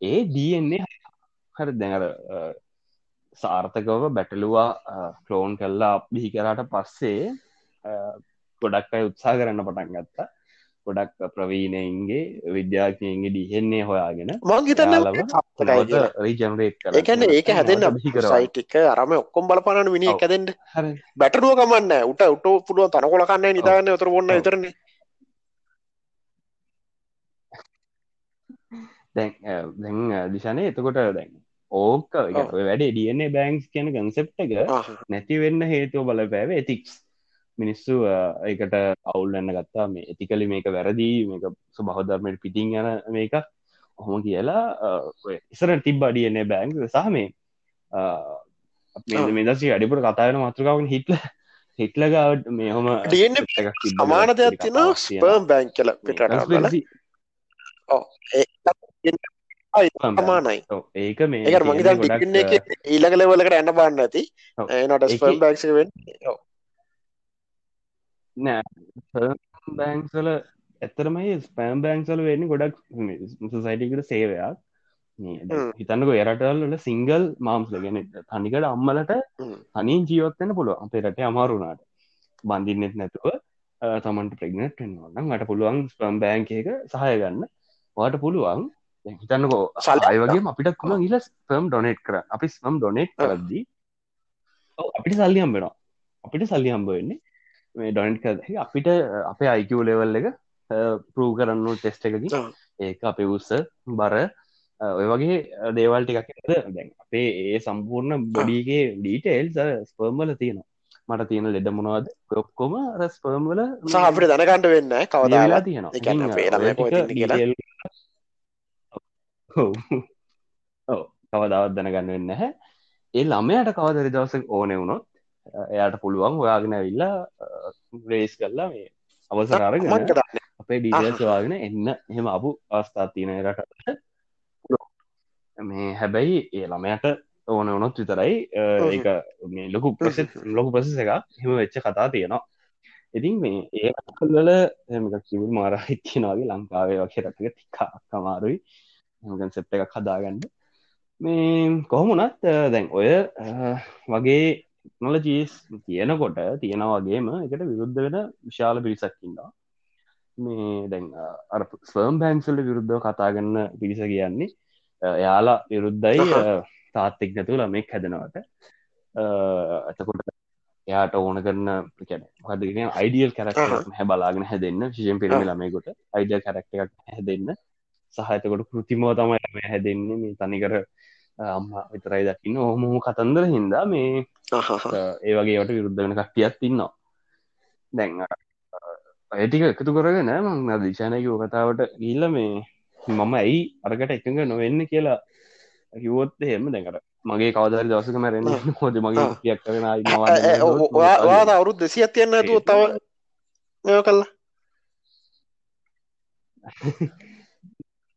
ඒ දන්නේ හරි දැඟර සාර්ථකව බැටලුවා ක්ලෝන් කල්ලා බිහි කරාට පස්සේ ගොඩක් අයි උත්සා කරන්න පටන් ගත්තා ගොඩක් ප්‍රවීණයන්ගේ විද්‍යාඥයන්ගේ දිහෙන්නේ හොයාගෙන මං හිතන්න නැවත රීජනරේට් එකන ඒක හැදන්න සයිටික අරම ඔක්කොම් බලපනන විනි. එකදෙන්ට බැටරුව කමන්න උට උට පුළුව තනකොල කන්න නිතාන්න තර බොන්න ඔව්. විතරන. දැන් දැන් දිශනය එතකොට දැන් ඕක. වැඩේ ඩන්නේ බෑන්ක්ස් කියන කන්සෙප්ට එක නැති වෙන්න හේතුව බලපෑව එතික්ස් මිනිස්සු ඒකට අවුල්ලන්න ගත්තා. මේ ඇතිකලි මේක වැරදිී මේක සුබහධර්මයට පිටිං යන මේක. ඔහොම කියලා ඉසර තිබ ඩන්නේ බෑන්ක් සහ මේ මෙදසි අඩිපුර කතායන මාතෘකාවන් හිටල හිටලගවට මේ හොම DNA සමාන දෙයක් තින ස්පර්ම් බැංක් කියල පිටරටවල සමානයි. ඒක මේ මගේ ඊළඟ ලෙවලකට එන්න බන්න ඇති. ඒකේ- ස්පර්ම් බැක්ක වෙන් නෑ. බෑන්ක්සල ඇතරමයි ස්පෑම් බෑන්ක්සල වෙන්න ගොඩක් සයිටිකට සේවයක්. හිතන්නක එරටල් වල සිංගල් මාම්ස්ල ගැන තනිකට අම්මලට හ්ම්. තනින් ජීවත්වන්න පුළුව අපේ රට අමාරුණාට බඳින්නෙත් නැතුව තමන්ට ප්‍රෙගනට් වෙන්නවනම් ට පුළුවන් ස්පම් බෑන්කක සහය ගන්න. වාට පුළුවන්. හිතන්නකෝ සල්ලි අය වගේ අපිට පුළුවන් ඉල ස්පම් ඩොනෙට් කර අපි ස්පම් ඩොනෙට් කරද්දී අපිට සල්ලි හම්බෙනවා අපිට සල්ලි හම්බ වෙන්නේ මේ ඩොනට් කර අපිට අපේ අයිකව ලෙවල් එක පරූ කරන්න ටෙස්ට එකකින්. ආ. ඒක අපේ උස්ස බර ඔය වගේ දේවල් ටිකක් දැන් අපේ ඒ සම්පූර්ණ බොඩිගේ ඩීටේල් ස්පර්මල තියෙනවා. මට තියෙන ලෙඩ මොනවද? ඔක්කොම ස්පර්ම්වල සහ අපිට දැනගන්න වෙන්න කවදාලා තියෙනවා. ඔව්. කවදාවත් දැනගන්න වෙන්න හැ ඒ ළමයට කවදරි දවස ඕන වුණොත් එයාට පුළුවන් ඔයාගෙන ඇවිල්ලා රේස් කරලා මේ අවසර අරගෙන අපේ ඩීටේල්ස් වාගෙන එන්න. එහෙම අපපු අවස්ථාත් තියෙන රට මේ හැබැයි ඒ ළමයට ඕන වුණොත් විතරයි. ඒක මේ ලොකු ප්‍රසෙත් ලොකු ප්‍රසෙස එක හෙම වෙච්ච කතා තියෙනවා. ඉතින් මේ ඒ අකල්වල කිවල් මාර හිත්තිනවාගේ ලංකාවේ වගේ රටක තිකා අමාරුයි. ගන්සෙප් එකක් හදාගන්න. මේ කොහොමුණත් දැන් ඔය වගේ නොලජීස් තියෙනකොට තියෙන වගේම එකට විරුද්ධ වෙන විශාල පිරිසක්කින්නවා මේ දැන් අ, ස්වර්ම් බෑන්සල්ල විරුද්ධව කතාගන්න පිරිස කියන්නේ එයාලා විරුද්ධයි තාත්තෙක් නැතුව ළමෙක් හැදෙනවට. ඇතකොට එයාට ඕන කරන්න කැන හදගෙන අයිඩියල් කැරක් හැ බලාගෙන හැදන්න ශෂයෙන් පිරිමි ළමයකොට. අයිඩියල් කැරක්ට එකක් හැදන්න. සහතකොට කෘතිමෝ තමයි හැදෙන්නේ. මේ තනිකර අම්ම විතරයි දකින්න. ඕමහම කතන්දර හින්දා මේ. ඒ වගේට විරුද්ධ වෙන කට්ටියත් ඉන්නවා. දැන් ඇටික එකතු කරගෙන මං දිශානයක කතාවට ගිල්ල මේ මම ඇයි අරකට එකඟ නොවෙන්න කියලා කිවොත් එහෙම දැකට මගේ කවදරි දවසක මැරෙන හොද මගේ ආ. කියක් කරන ඈ, ඈ, ඔ- ඔ- ඔයා ඔයාද අවුරුදු දෙසියක් තියන්න ඇතුව තව මෙ කල්ලා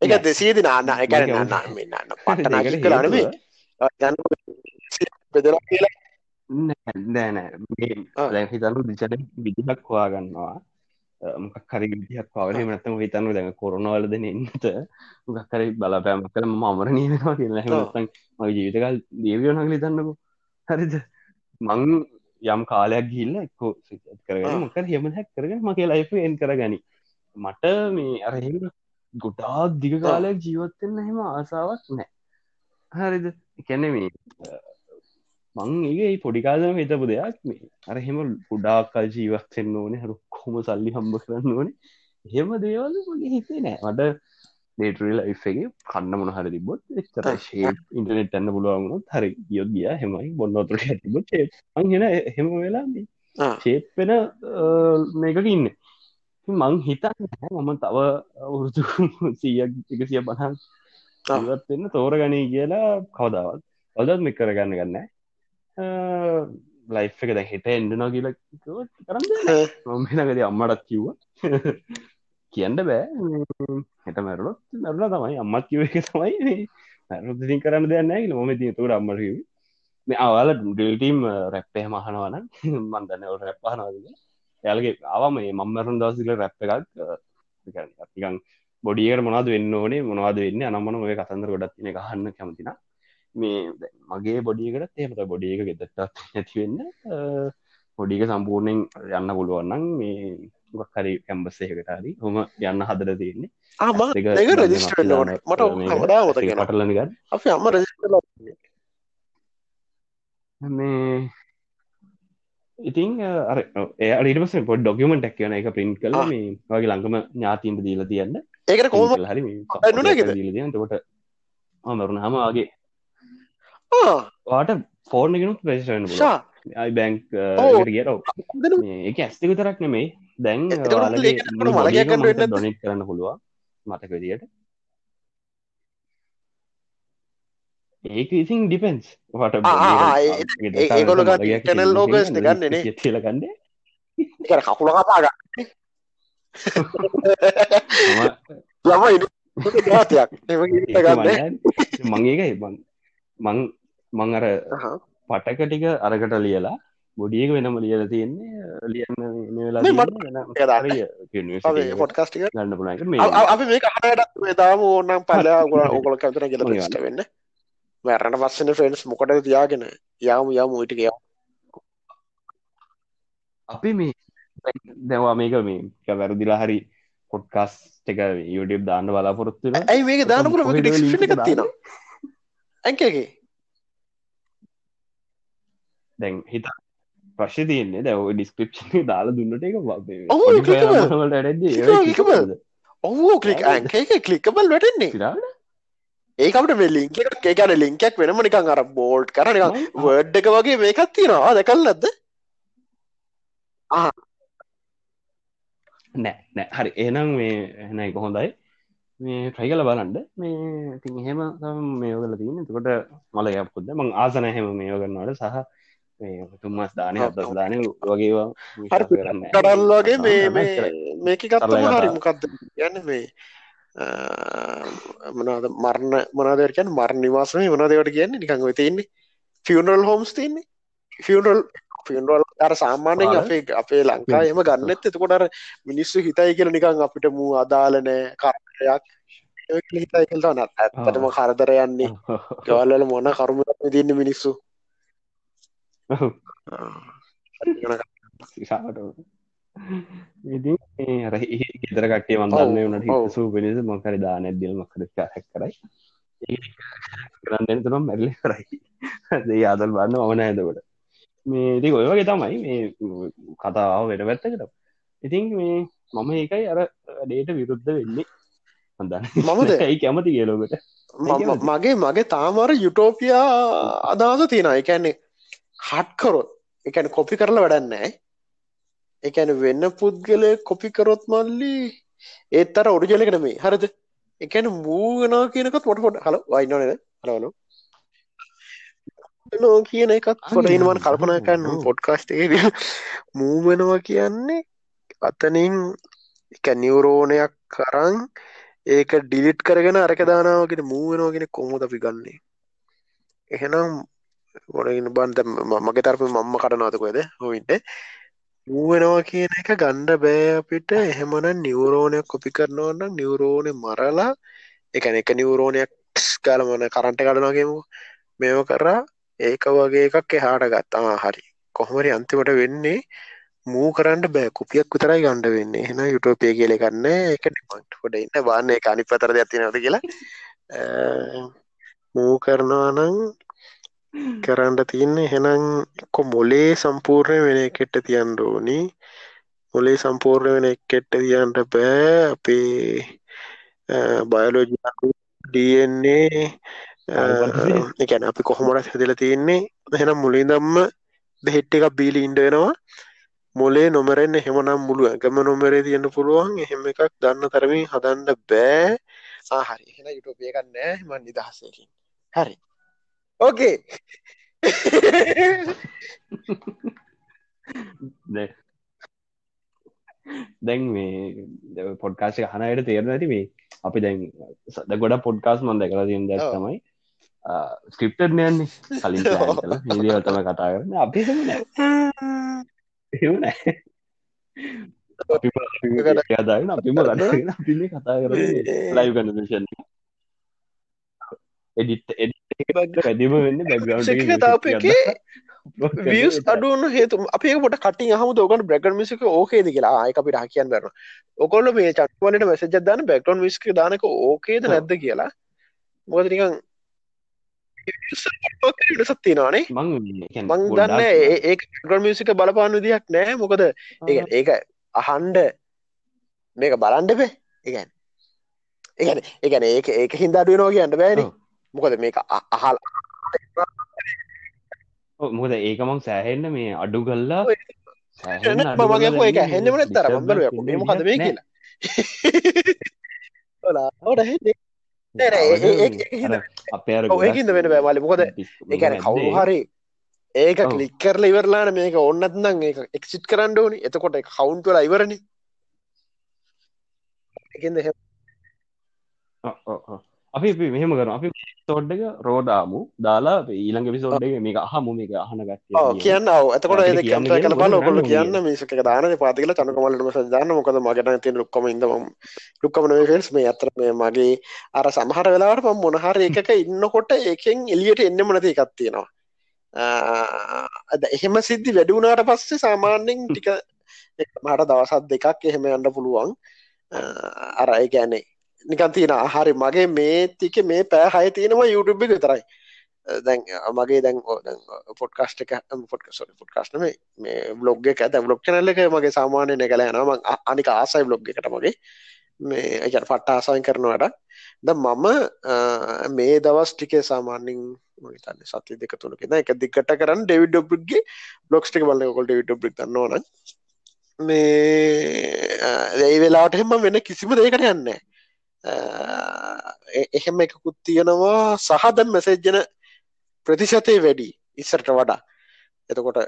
එක දෙසියද නාන්න එක මේක න්න අවුරුදු- මෙන්න පටනාකි කලානේ බෙදලා කියලා නෑනෑ ආ. දැන් හිතන්නු දිචට විදිහක් හොයා ගන්නවා මොකක් හරි විදිහක් පවල මනතම හිතන්න දැන් කොරනවලද එන්නට මොකක් හරි බලපෑම කළ ම අමරණය වෙනවා කියලා. ආ. හැමතන් මගේ ජීවිතකල් දේවියනක හිතන්නකු. හරිද? මං යම් කාලයක් ගිල්ල එක්කෝ කරගෙන ආ. මොක හෙම හැක් කරගෙන මගේ ලයිෆ එන් කරගනි. මට මේ අරහෙම ගොඩාක් දිග කාලයක් ජීවත්වෙන්න හෙම ආසාවක් නෑ. හරිද? එකැන මේ මං ඒ පොඩිකාදම හිතපු දෙයක් මේ. අර හෙම පුඩාකල් ජීවත්වෙන්න ඕනේ. හරුක්කොම සල්ලි හම්බ කරන්න ඕනේ. හෙම දේවල් මගේ හිතේ නෑ. මට නේටරල් එගේ කන්න මොන හරි තිබොත් එතර. ශේ ඉන්ටනෙට් එන්න පුළුවන්ගුණොත් හරි යොත් ගිය. හෙමයි බොන්නතුර ඇතිබොත් අංහෙන හෙම වෙලා. ශේප්පෙන මේකක ඉන්න. මං හිතන්න මම තව අවුරුදු සීයක් එකසිය බහන් ආ. ඉවත්වෙන්න තෝරගනී කියලා කවදාවත්. ඔදත් මෙ කරගන්න ගන්න ලයි් එක දැ හිට එන්ඩනා කියල කරන්න මමනගද අම්මටත් කිව්ව. කියන්න බෑ. හිට මැරලොත් මැරලා තමයි. අම්මත් කිව එක තමයි මැරදිින් කරන්න දෙන්න ම ති තුර අම්මරකිව මේ අවල ඩටීම් රැප්පේ මහනවන මන්දන්න රැප්පහනවද යාලගේ ආවම මේ මම්මරුන් දවසිල රැප් එකක් තිකන් බොඩියට මොනාද වෙන්න ඕනේ මොනවාද වෙන්න අනම්මන ඔය කතන්දර ගොඩත් ගහන්න කැමතින මේ මගේ බොඩියකට එමත බොඩිය එක ගෙදටත් නැතිවෙන්න පොඩික සම්පූර්ණයෙන් යන්න පුළුවන්නම් මේ හරි කැම්බස්සයකට හරි. හොම යන්න හදර තියෙන්නේ. ආම ඕනේ. මට ගන්න. අපි අම්ම රෙජිස්ටර් මේ ඉතින් ඒඩිටම පොඩ් ඩොකමට ක් කියන එක පින්ට් කල. මේ වගේ ලංකම ඥාතින්ට දීල තියන්න. ඒකට කරලා හරි තකොට මරුණ හමගේ වාට ෆෝර්න ගෙනුත් ප්‍රේෂණ ෂා. අයි බැංක් දෙනු ඒක ඇස්තික තරක් නෙමේ දැන් ඒක කරන්න පුළුවන් මතක විදියට. ඒක ඉසින් ඩිපෙන්ස් වට ආ, ආ, ආ, ඒ- ඒ- ඒගොල්ලෝ ගන්න internal logos නේ ගන්නෙ නේ. කියල කන්ඩ ඒකට කකුල කපා ගන්න. ළම ඉන්න ඥාතියක් එම ඉන්න ගන්න මං මං අර පටක ටික අරකට ලියලා බොඩියක වෙනම ලියල තියෙන්නේ ලියන්න පොඩ්කාස්ටික ගන්න මේ අපි මේ කහට දාම ඕනම් පල්ලා ගොල ඕගොල කතර ඔය ෂ්ට වෙන්න. වැරණ පස්සන ෆෙන්ස් මොකට තියාගෙන? යාම යාම ඊට කිය අපි මේ දැවා මේක මේ වැරදිලා හරි පොඩ්කාස් එක YouTube දාන්න බලාපොරොත්තු. ඇයි මේක දානපුර කොහෙද ඩික්ෂන් link එක එකක් තියෙනවා ඇන්කගේ දැන් හිත ප්‍රශ්ය තියන්නේ. දැව ඩිස්ක්‍රප්ෂන් දාලා දුන්නට එක ඔහෝ කලික් එක කලිකබල් වැටෙන්නේ ඒකට මේ ලිංක එකන ලිංකක් වෙනම නිකං අර බෝල්ට් කරන වර්ඩ් එක වගේ මේකත් තියෙනවා. දැකල් නැද්ද? නෑ නෑ. හරි. එනම් මේ එන එක හොඳයි. මේ ට්‍රයි කල බලන්ඩ මේ ඉතින් එහෙම මේ ඔගල තියන්න. තකොට මල යපුද්ද මං ආසන හැම මේ යෝගන්නවට සහ තුම්මස් දානය අදස්. දානය වගේවා හරි කඩල් වගේ මේ මේ මේක තරලයි හරි. මොකක්ද යන්න මේ මනාද මරණ මනාදරකන් මරණ නිවාසම මනාදවට කියන්නේ? නිකං ඔය තියන්නේ. ෆියනල් හෝම්ස් තියන්නේ. ෆියනල් ෆියනල් අර සාමාන්‍යෙන් ආර? අපේ අපේ ලංකා එම ගන්නත් එතකොට අර මිනිස්සු හිතයි කියල නිකං අපිට මූ අදාලනෑ කරයක් හිතයි කල්තා නත් ඇත්තටම කරදර යන්නේ. ගවල්ල මොන කරුම තින්න මිනිස්සු ඉතින් ඒ අර ගෙදර කටේ මන්දන්න වනට. හිසූ පිනිස මොකර දාන ඇදල් මකර හැක් කරයි කරන්න තුනම් මැල්ල කරයි දේ ආදල් බන්න ඕන ඇදකට මේ ඉති ඔය වගේ තමයි මේ කතාව වෙන පැත්තකට ඉතින් මේ මම ඒකයි අර ඩේට විරුද්ධ වෙන්නේ හඳන්න මමද? ඇයි කැමති කියලෝකට මගේ මගේ තාමර යුටෝපියා අදහස තියෙන එකන්නේ හට්කරොත් එකන කොපි කරලා වැඩන්නෑ එකන වෙන්න පුද්ගලය කොපි කරොත් මල්ලි ඒත් අර ඔඩිජලකට මේ හරද? එකන මූගෙනා කියනකත් පොට පොට හල වයින්නනද හලවලු නෝ කියන එකත් පොට ඉනවන් කල්පනාකන්න. පොඩ්කාස්ටේ මූවෙනවා කියන්නේ අතනින් එක නිවරෝණයක් කරං ඒක ඩිලිට් කරගෙන අරක දානාවගෙන මූවෙනවාගෙන කොමුද අපි ගන්නේ? එහෙනම් ගොඩගෙන බන්ද මගේ තරප මම්ම කටනවතකොයද හොයින්ට මූවෙනවා කියන එක ගණ්ඩ බෑ අපිට. එහෙමන නිවරෝණයක් කොපි කරනවන්න නිවරෝණය මරලා එකන එක නිවරෝණයක් කාලමන කරන්ට කඩනගේමු මෙම කරා ඒක වගේ එකක් එහාට ගත්තා හරි. කොහොමරි අන්තිමට වෙන්නේ මූ කරන්න බෑ. කුපියක් විතරයි ගණ්ඩ වෙන්න. එහන යුටෝපය කියල ගන්න එක මට ොඩ ඉන්න බාන්න එක අනි පතර ඇතිනවද කියලා. අ, මූ කරනවා නං කරන්න තියන්නේ. හෙනම් එක්කො මොලේ සම්පූර්ණය වෙන කෙට්ට තියන්න ඕනි. මොලේ සම්පූර්ණ වෙන කෙට්ට තියන්ට බෑ. අපේ බයලෝජි ඩන්නේ එකැන අපි කොහොමටත් හැදල තියන්නේ? එහෙනම් මුලින්දම්ම දෙහෙට්ට එකක් බීලි ඉන්ඩ වෙනවා. මොලේ නොමරෙන් එහෙමනම් මුළු ඇගම නොමරේ තියන්න පුළුවන්. එහෙම එකක් දන්න තරමින් හදන්න බෑ. ආහරි එහෙන යුටෝපියකන්නෑ ම නිදහසකින්. හරි ඕකේ දැන් මේ පොඩ්කාශය හනයට තේරන ඇති මේ අපි දැන් සද ගොඩ පොඩ්කාස් මන්ද කලා තියන් දැක්. තමයි ස්ක්‍රිප්ටර් නයන්නේ කලින් plan කළා. මේ දේවල් තමයි කතා කරන්න. අපි එහෙම නෑ. එහෙම නෑ. අපිම අපිම කතාගෙන අපිම කටගෙන අපි කතා කරන්නේ ලයිව් කන්වර්සේෂන් එඩිට් එඩිට් පැදිම වෙන්න එක තාප එකේ වියස් අඩුවන හේතු අපේ පොට කටින් හම දෝකට බ්‍රගන් මිසික ඕකේද කියලා? ආයක අපිට හකියන් බැරන ඔකොල්ල මේ චක්වලට මැසජ දාන බැක්ටොන් විස්ක දානක ඕකේද නැද්ද කියලා. මොකද නිකන් සත්තිනවානේ මං දන්න ඒ- ඒක ග්‍රන් මිසික බලපාන විදිහක් නෑ මොකද ඒ ඒක අහන්ඩ මේක බලන්ඩපේ ඒගැන් ඒගැන ඒගැන ඒක ඒක හින්දාඩුවනෝ කියන්න බෑන. මොකද මේක අහල් මොකද ඒකමක් සෑහෙන්න මේ අඩු කල්ලා මගේ ඒක හැන්නම තර බම්බල මොකද මේ කියලා? ඒකින්ද වෙන බෑමලි මොකද එකන කවුරු හරි ඒක. කලික් කරලා ඉවරලාන මේක. ඔන්නත්නම් ඒක එක්සිට් කරන්න ඕනි. එතකොට කවුන්ටල ඉවරණ එකද අපි මෙහෙම කර අපි තෝඩ් එක රෝදාමු දාලා ඊළඟ එක මේක අහමු. මේක අහන ගත්ත කියන්න. ඇතකොට කල බල ඔකොල කියන්න මේසක දාන පාතිල චනකමලටම සදාන්න මොකද මගන තිය ලොක්කම ඉදම ලුක්කම ෆෙල්ස් මේ අතර මේ මගේ අර සමහර වෙලාවට පම් මොනහර එකක ඉන්නකොට එකෙන් එලියට එන්න මනති එකක් තියෙනවා. එහෙම සිද්ධි වැඩුණාට පස්සේ සාමාන්‍යෙන් ටික මට දවසත් දෙකක් එහෙම යන්න පුළුවන්. අර ඒ ගැනේ නිකන් තියෙන හරි මගේ මේ තික මේ පෑ හය තියෙනවා YouTube විතරයි. දැන් මගේ දැන් පොට්කාස්ට එක පොට් සො පොට්කාස්න මේ බ්ලොග් එක ඇත බ්ලොග් චනල්ල එක මගේ සාමානය නැකල යනම අනික ආසයි බ්ලොග් එකට මගේ. මේ අජ පට්ට ආසායෙන් කරනවට ද මම මේ දවස් ටිකේ සාමාන්‍යින් තන්න සති දෙක තුනක එක දිකට කරන්න ඩෙවි ඩොබ්ගේ බ්ලොක්ස් ටික බලන්න කොල් ඩෙවි ඩොබ් න්නවන මේ ඒ වෙලාට හෙම වෙන කිසිම දෙකට යන්නේ එහෙම එකකුත් තියෙනවා. සහද මෙසේජ්ජන ප්‍රතිශතය වැඩි ඉස්සරට වඩා. එතකොට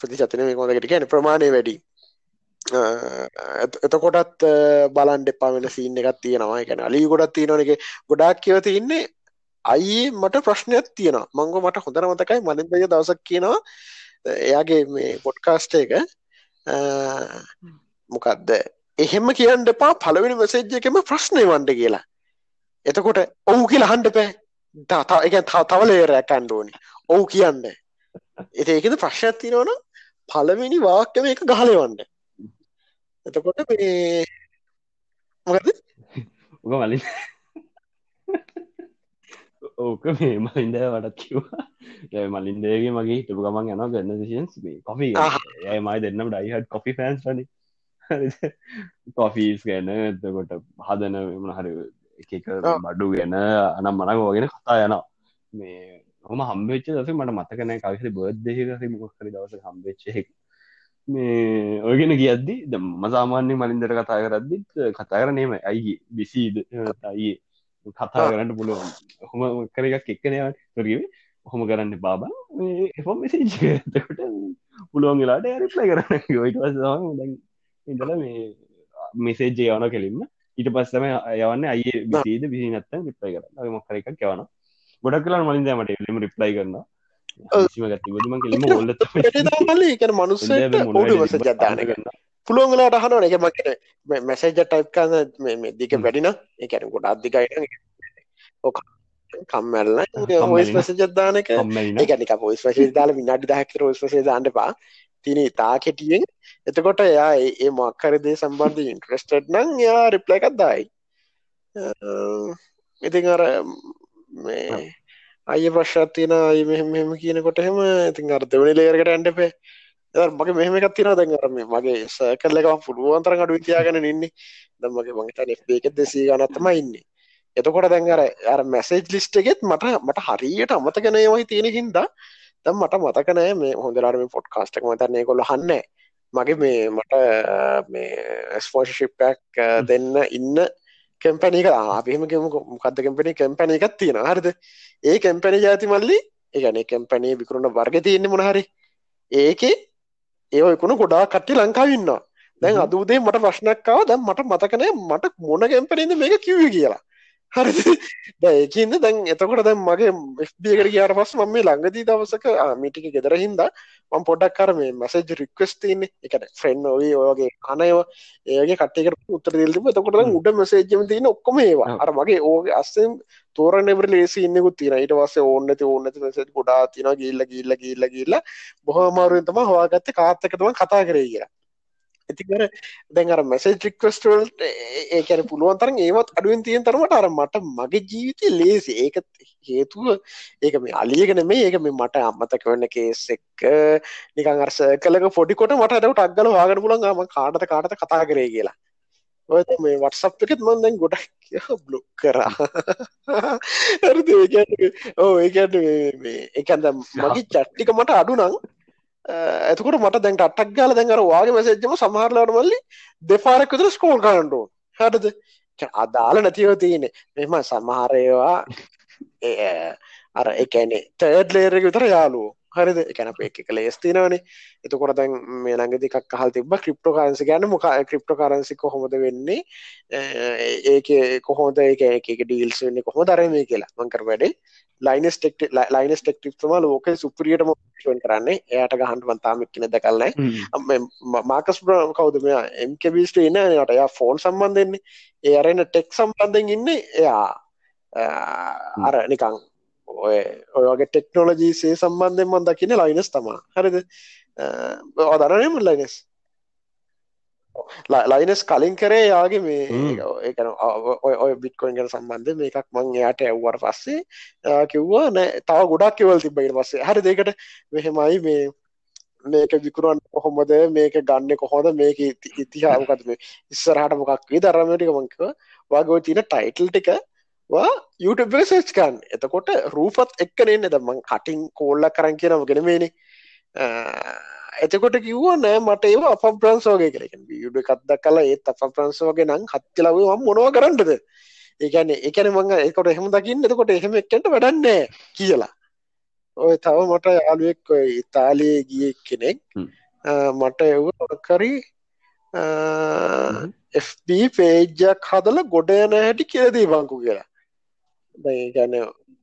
ප්‍රතිශතන මේ කොඳකට කියන ප්‍රමාණය වැඩි. එතකොටත් බලන් දෙපා වෙන සිීන්න එකත් තියෙනවා. එකැන අලි ගොඩත් තියෙනවන එක ගොඩාක් කියව තින්නේ අයි මට ප්‍රශ්නයක් තියෙන මංග මට හොඳර මතකයි මලින්දය දවසක් කියනවා. එයාගේ මේ පොඩ්කාස්ට එක. මොකක්ද එහෙම කියන්න එපා පළවෙනි මෙසේජ් එකම ප්‍රශ්නය වන්ඩ කියලා. එතකොට ඔවු කියලා හන්ඩ පෑ එක තවලේරයක් කණ්ඩෝනි ඔවු කියන්න. එත ඒකද ප්‍රශ්නයක් තිනවන පළවෙනි වාක්‍යම එක ගහලවන්ඩ එතකොට මේ මොකද උක මලින් ඕක මේ මලින්ද වටත් කිව්වා. මලින්දේගේ මගේ හිටපු ගමන් යන ගන්න සින්ස් කොපි ඇය මයි දෙන්නම් ඩයිහට කොපි ෆෑන්ස් වනි කොෆීස් ගැන එතකොට හදන මන හරි එක බඩු ගැන අනම් මනගෝගෙන කතා යන මේ හොම හම්බෙච්ච දස මට මතකනෑ කවිසි බර්ද්දේහකසි මොක්කරි දවස හම්බෙච්චෙක් මේ ඔයගෙන කියද්දි ද මසාමාන්‍ය මලින්දර කතා කරද්දිත් කතා කරනේම ඇයි බිසිීද අයි කතා කරන්න පුළුවන්. හොම කර එකක් එක්කනයාට කරකිවේ හොම කරන්න බාබා එෆොම් මෙසිජකට පුළුවන් වෙලාට ඇරිප්ලයි කරන්න. වස ඉඳල මේ මෙසේජ්ජය යවන කෙලින්ම. ඊට පස්සම යවන්න අය විසීද විසි නත්තන් රිප්ලයි කර මොක්කර එකක් යවන ගොඩක් කලා මලින් දමට එලිම රිප්ලයි කරන්න ගත්තිවදම කෙලිම ඔල්ල මනුස්ස ජදාන කරන්න පුළුවන් වෙලාට අහනවන. එක මකට මැසේජ ටයිප් කන්න දික වැඩින එකන ගොඩ අධිකයි කම්මැල්ල ඔස් පසජදානක එකනික පොස් පසේ දාල විනාඩි දහක්කර ඔස් පසේ දාන්නපා තින තා කෙටියෙන් එතකොට එයා ඒ මොක්කරදේ සම්බන්ධ ඉන්ට්‍රස්ටඩ් නං යා රිප්ලයි එකක් දායි. ඉතින් අර මේ අය ප්‍රශ්ත් තියෙන අය මෙහෙම මෙහෙම කියනකොට හෙම ඉතින් අර දෙවනි ලේරකට ඇන්ඩපේ මගේ මෙහම එකක් තියෙන දැන් අරම මගේ සකල් එක පුළුවන්තර අඩු තියාගෙන ඉන්නේ. දම්මගේ මගේත එක දෙසී ගනත්තම ඉන්නේ. එතකොට දැන් අර අර මැසේජ් ලිස්ට එකෙත් මට මට හරියට අමතකනයවයි තියෙන හින්දා. දම් මට මතකනෑ මේ හොඳලාරම පොට් කාස්ටක් මතන්නේ කොළ හන්න මගේ මේ මට මේ ස්පෝෂිප්පක් දෙන්න ඉන්න කැම්පැනික අපිහම මොකක්ද කැම්පනි කැම්පැන එකක් තියෙන හරිද? ඒ කැම්පැනි ජාති මල්ලි ඒගන කැම්පැනී විකරුණ වර්ග තියන්න මොනහරි ඒකේ ඒකුණු ගොඩා කට්ටි ලංකාවන්නවා දැන් අදූදේ මට ප්‍රශ්නක්කාව දැම් මට මතකනය මට මොන කැම්පැනීද මේක කිව කියලා හරි ඒකන්න දැන් එතකොට දැන් මගේ එ්බියකට කියාට පස් මම මේ ළඟදී දවසක මිටික ගෙදර හින්දා මම පොඩක් කර මේ මසේජ් රික්වස් තින්නේ එකට ෆ්‍රෙන්න් ඔයි ඔයගේ අනයවා ඒගේ කට්ටකට උත්තර දෙල්තිම එතකොට උඩ මසේජ්ම තියන ඔක්කොම ඒවා. අර මගේ ඕගේ අස්සෙන් තෝරනෙබර ලේසි ඉන්නෙකුත් තින ඊට පස්සේ ඕන්නති ඕන්නති මසේජ් ගොඩා තින ගිල්ල ගිල්ල ගිල්ල ගිල්ල බොහමාරුවෙන් තම හවාගත්ත කාත්තකතම කතා කරේ කියලා ඉතිකර දැන් අර මැසේජ් රික්වස්ටල්ට ඒකැන පුළුවන් තරන් ඒවත් අඩුවෙන් තියෙන් තරමට අර මට මගේ ජීවිතය ලේසි ඒක හේතුව ඒක මේ අලියගෙන මේ ඒක මේ මට අම්මතක වන්න කේස් එක්ක නිකං අර්ස කලක පොඩිකොට මට අඩට අක්ගල වාගන පුලන් ම කාටත කාටත කතා කරේ කියලා. ඔය මේ වටසප් එකත් මන් දැන් ගොඩක් කිය බ්ලොක් කරා. ඕ ඒකට එකන්ද මගේ චට්ටික මට අඩු නං ඇතකට මට දැන්ට අටක් ගාල දැන්ර වාගේ මසේජම සමහරලාට මල්ලි දෙපාරක් විතර ස්කෝල් කරන්නඩෝ හටද අදාල නැතිව තියෙන මෙම සමහරයවා අර එකනේ තර්ඩ් ලේරක විතර යාලුව හරිද? එකැන එක එක ලේස්තිනවනේ එතකොට දැන් මේ ළඟදි එකක් අහල් තිබ ක්‍රිප්ටෝ කාරන්සි ගැන. මොක ක්‍රිප්ටෝ කාරන්සි කොහොමද වෙන්නේ? ඒක කොහොද එක එක ඩීල්ස් වෙන්නේ කොහොම දරමය කියලා. මංකර වැඩේ ලයිනස් ටෙක් ලයිනස් ටෙක්ටිප්ම ලෝක සුපරියට මොෂන් කරන්නේ. එයට ගහන්ට වන්තාමක් කියන දකල්න මාකස් බ්‍රම් කවුද? මෙයා එම්කබිස්ට ඉන්න. යට යා ෆෝන් සම්බන්ධෙන්නේ ඒ අරන්න ටෙක් සම්බන්ධෙන් ඉන්න. එයා අර නිකං ඔය ඔයගේ ටෙක්නෝලජීසේ සම්බන්ධෙන් මන් දකින්න ලයිනස් තමා හරිද? අදරනම ලයිනස් ලයිනස් කලින් කරේ යාගේ මේ ඒකන ඔය බිට්කොයින් ගැන සම්බන්ධ මේකක් මං එයාට ඇව්වට පස්සේ කිව්වා නෑ තව ගොඩක් කෙවල් තිබයිට පස්සේ. හරි දෙකට මෙහෙමයි මේ මේක විකුරන් කොහොමද? මේක ගන්න කොහොද මේක ඉතිහාමකත් මේ? ඉස්සරහට මොකක් වේ දරමටික මංකව වගේ තින ටයිටල් ටික YouTube සේච්කන් එතකොට රූපත් එක්කනෙන්න දමං කටින් කෝල්ල කරන් කියනම ගෙනමේනේ එතකොට කිව්ව නෑ මට ඒව අප ප්‍රන්සෝගේ කරෙන විඩ කත්ද කලා ඒත් අප ප්‍රන්සෝගේ නං හත්තිලව මොනව කරන්නද? ඒකන එකන මංග එකොට එහෙම දකින්න. එතකොට එහෙම එක්කට වැඩන්නේ කියලා. ඔය තව මට යාලුවෙක් ඉතාලයේ ගිය කෙනෙක් මට එව කරී FB පේජ්ජක් හදල ගොඩයන හැටි කියලදී බංකු කියලා. දැගැන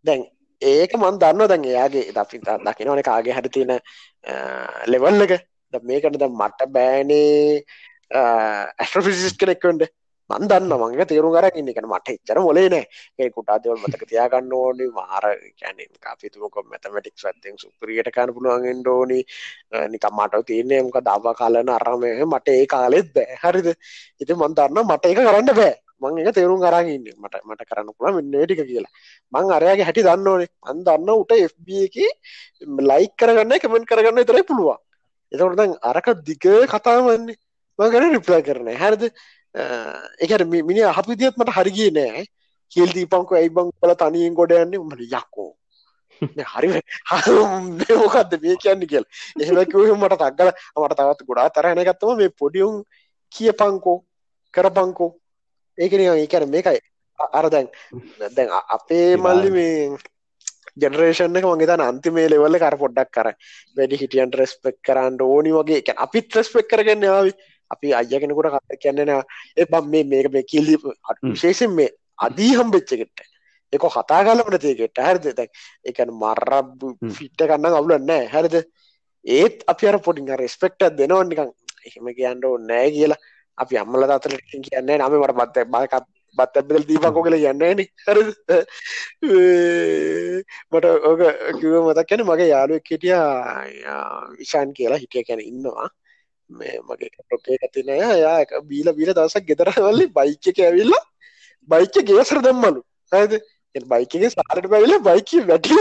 දැන් ඒක මන් දන්න දැන් එයාගේ දි දකිනවන කාගේ හට තියෙන ලෙවල් එක. මේකට ද මට බෑනේ ඇස්ට්‍රෆිසිස් කෙනෙක්වන්ට මන් දන්න මංග තේරු කර ඉන්න. එක මට එච්චර මොලේ නෑ. ඒ කුටා දෙවල් මතක තියාගන්න ඕනි. මාර කැන අපිතුමක මැතමටික් ඇත්තෙන් සුපරියට කන්න පුළුවන්ගෙන් ඩෝනි නිකම් මට තියන්නේ මක දව කාලන අරමය මට ඒ කාලෙත් බෑ. හරිද? ඉති මන් දන්න මට ඒක කරන්න බෑ. මං එක තේරුම් කරන්න ඉන්න. මට මට කරන්න පුළ මෙන්න ටික කියලා. මං අරයාගේ හැටි දන්න ඕනේ අන් දන්න උට FB එක ලයික් කරගන්න කමෙන්ට් කරගන්න තරයි පුළුවන්. එතකොට දැන් අරක දිග කතාවන්නේ මං ගැන රිප්ලයි කරන හැරද? එකට මිනි අහපිදිත් මට හරිගිය නෑ කියල් දීපංකු ඇයි බං කල තනියෙන් ගොඩ යන්නේ? මට යක්කෝ හරි මොකක්ද මේ කියන්න කියල. එහෙමකිව මට තක්ගල මට තවත් ගොඩා තරහන ගත්තම මේ පොඩියුම් කිය පංකෝ කරපංකෝ. ඒකන ඒකන මේකයි. අර දැන් දැන් අපේ මල්ලි මේ ජනරේෂන් එක මගේ තන අන්තිමේ ලෙවල්ල කර පොඩ්ඩක් කර වැඩි හිටියන් රෙස්පෙක් කරන්න ඕනි වගේ. එක අපිත් රෙස්පෙක් කරගන්න යාවි අපි අය කෙනෙකුට කියන්නෙන ඒ බම් මේ මේක මේ කිල්ලි විශේෂෙන් මේ අදී හම්බෙච්චකට එක කතා කාලමට තියකට හැරිද? දැන් එකන මරබ ෆිට්ට කන්න අවුලන්න හැරිද? ඒත් අපි අර පොටින් රෙස්පෙක්ට දෙනවනිකං එහෙම කියන්න නෑ කියලා අපි අම්මල දතල කියන්නේ නම මට බත්ත බාකත් බත් ඇබදල් දීපකෝ කල යන්නන හර මට ඕක කිව මතක් කැන මගේ යාලුවක් හිටිය විශාන් කියලා හිටිය කැන ඉන්නවා. මේ මගේ ටොකේ ඇතිනය යා බීල බීල දවසක් ගෙතරවල්ලි බයිච්ච ඇවිල්ල බයිච්ච ගේසර දම්මලු. ඇද බයිකගේ සාරට පැවිල බයික වැටිල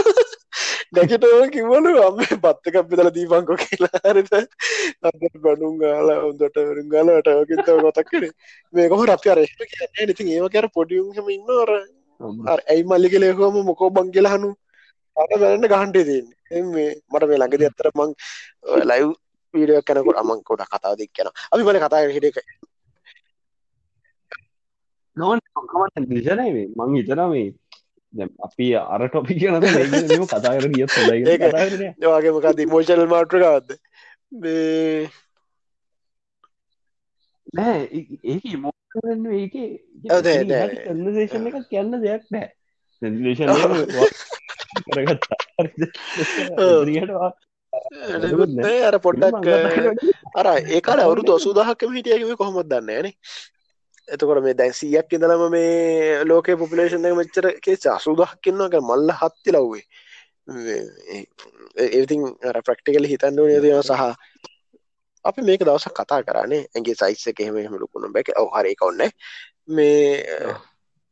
නැකටව කිවලු අම පත්තක පිදල දීපංකො කියලා. හරිත බඩුම් ගාලා හොඳට වරුම් ගාලට ෝකිතව ගොතක්කන අපි අරෙට කියන්න? ඉතින් ඒව කර පොඩියුම්හම ඉන්නවර ඇයි මල්ලි කලේහම මොකෝ බංගලහනු අට බැරන්න ගහන්ටේ තින් මේ මට මේ ළඟද ඇත්තර මං ලයිව් වීඩිය කැනකොට අමං කොට කතාව දෙක් කියන අපි මල කතා හිටක නොවන් දිශනයි මං හිතන මේ අපි අර ටොපි කියන ම කතා කර ගිය ඒවාගේ මොකද මෝෂල් මාට්‍රකවත්ද නෑ. ඒක මෝන්න ඒක කන්නදේශන එක කියන්න දෙයක් නෑ. අර පොඩ්ඩක් අර ඒකාට අවුරුදු අසූදාහක්කම හිටියකිව කොහොමත් දන්න නේ එතකොට මේ දැන් සියක් ඉඳලම මේ ලෝක පොපිලේෂන් එක මෙච්චර කේස් අසූදහක් ඉන්නවා මල්ල හත්ති ලව්වේ. ඒතින් ප්‍රක්ටිකල හිතන්න නේදවා සහ අපි මේක දවසක් කතා කරන්නේ ඇගේ සයිස්ස එක එහෙම එහෙම ලුකුණු බැක හරි ඔන්න මේ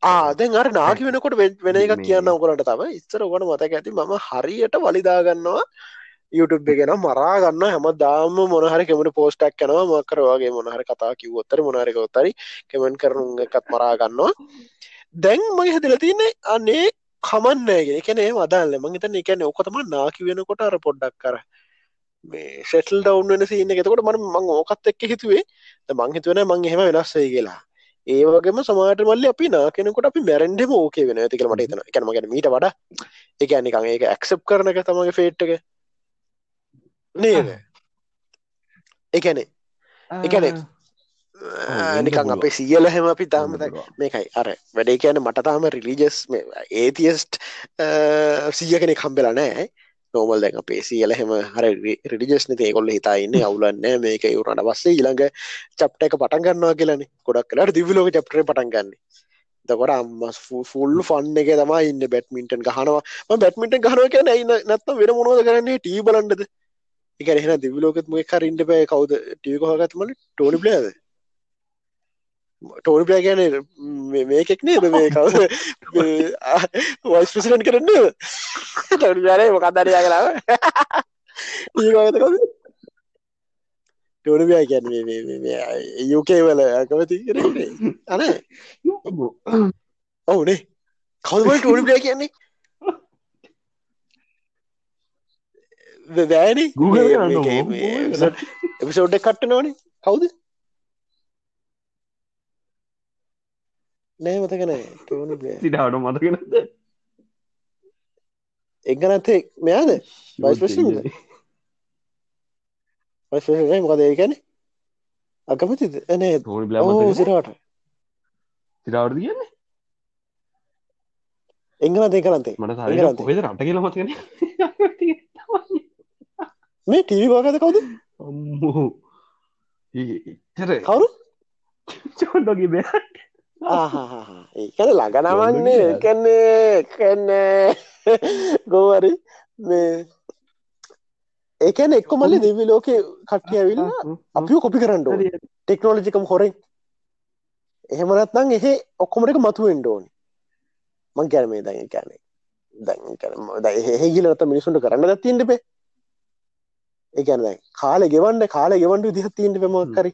ආදැන් අර නාකි වෙනකොට වෙන එක කියන්න ඔකරට තම ඉස්සර ඔකට මතක ඇති මම හරියට වලිදාගන්නවා YouTube ගෙන මරා ගන්න හැම දාම මොනහරි කෙමට පෝස්ටක් කනවා මකර වගේ මොනහර කතා කිවොත්තර මොනහරකවත්තරි කෙමෙන් කරනු එකත් මරා ගන්නවා. දැන් මගේ හැදිල තියන්නේ අනේ කමන්නෑගෙන එකනේ වදාන්න මංහිතන එකන ඔකතම නාකි වෙනකොට අර පොඩ්ඩක් කර මේ සෙටල් ඩවන්් වෙන සින්න එකතකොට මන මං ඕකත් එක්ක හිතුවේ. මං හිතුවන මං එහෙම වෙනස්සේ කියලා. ඒවගේම සමාට මල්ල අපි නාකෙනකොට අපි මැරෙන්ඩම ඕකේ වෙන ඇතිකල මට තන එකනමගෙන මීට වඩා. එක නිකං ඒක ඇක්සප් කරන එක තමගේ ෆේට්ක නේද? එකනේ එකනේ නිකන්. අපේ සියල හැම අපි තාම. මේකයි. අර වැඩේ කියන මට තාම රිලිජස් ඒතිස්ට් සිය කෙනෙ කම්බෙලා නෑ නෝමල් දැන් අපේ සියල හෙම හර රිඩිජස් නති කොල්ල හිතායින්න අවුලන්න මේක යුරට පස්සේ ඊළඟ චප්ට එක පටන් ගන්නවා කියලන. ගොඩක් කලට දිවිලෝක චප්ටේ පටන් ගන්න. දකොට අම්මස් ෆුල් ෆන්න එක තම ඉන්න. බැට්මින්ටන් ගහනවා. බැට්මිට ගහනුව කියන ඉන්න නැත්තම් වෙන මොනෝද කරන්නේ? ටී බලන්ඩද එක එහෙන දිවිලෝකත් මොක කරින්ට බෑ. කවද? ටීකොහගත්මල ටෝනි ප්ලේද ටෝනි ප්ලෑ කියන මේකෙක් නේද? මේ කවද? වයිස් ප්‍රසිඩන්් කරන්නේ ටොනි ප්ලෑනේ මොකක්දරයා කලාව ඒකතකද ටෝනි ප්ලෑ කියන්නේ යුකේ වල කමති කරන්නේ අන. ඔවුනේ කවුම ටෝනි ප්ලෑ කියන්නේ ඕන. එපිසෝඩ්ඩ කට්ට නොනේ කවුද? නෑ මතකන සිටාට මතකෙනද එක්ගනත්තේ මෙයාද? වයි මොකද ඒ ගැන අකමතිද ඕ බ්ලම සිරාට සිටාවට කියන්නේ? එංගන දෙකනතේ මට. සරි කොහෙද රට කියල මතකන මේ ටීවි වාගත කවුද? අම්මෝ. එච්චර කවුරු? චොන්ඩගේ බෑ. ඒකන ළඟනමන්නේ කන්නේ කන්නේ ගෝවරි මේ ඒකැන එක්ක මල්ලි දෙවි ලෝක කට්ටිය ඇවිල්ල අපිෝ කොපි කරන්න ටෙක්නෝලජිකම් හොරෙන්. එහෙමනත්නං එහෙ ඔක්කොමටක මතු එන්ඩෝනි මං කැන මේ දැන් කැනේ දැන් එහෙගිලට මිනිසුන්ට කරන්න දත්තින්ටපේ දැන් කාලෙ ගෙවන්න කාලෙ ගෙවන්ඩ දිහ තිීන්ට පෙමක්කරි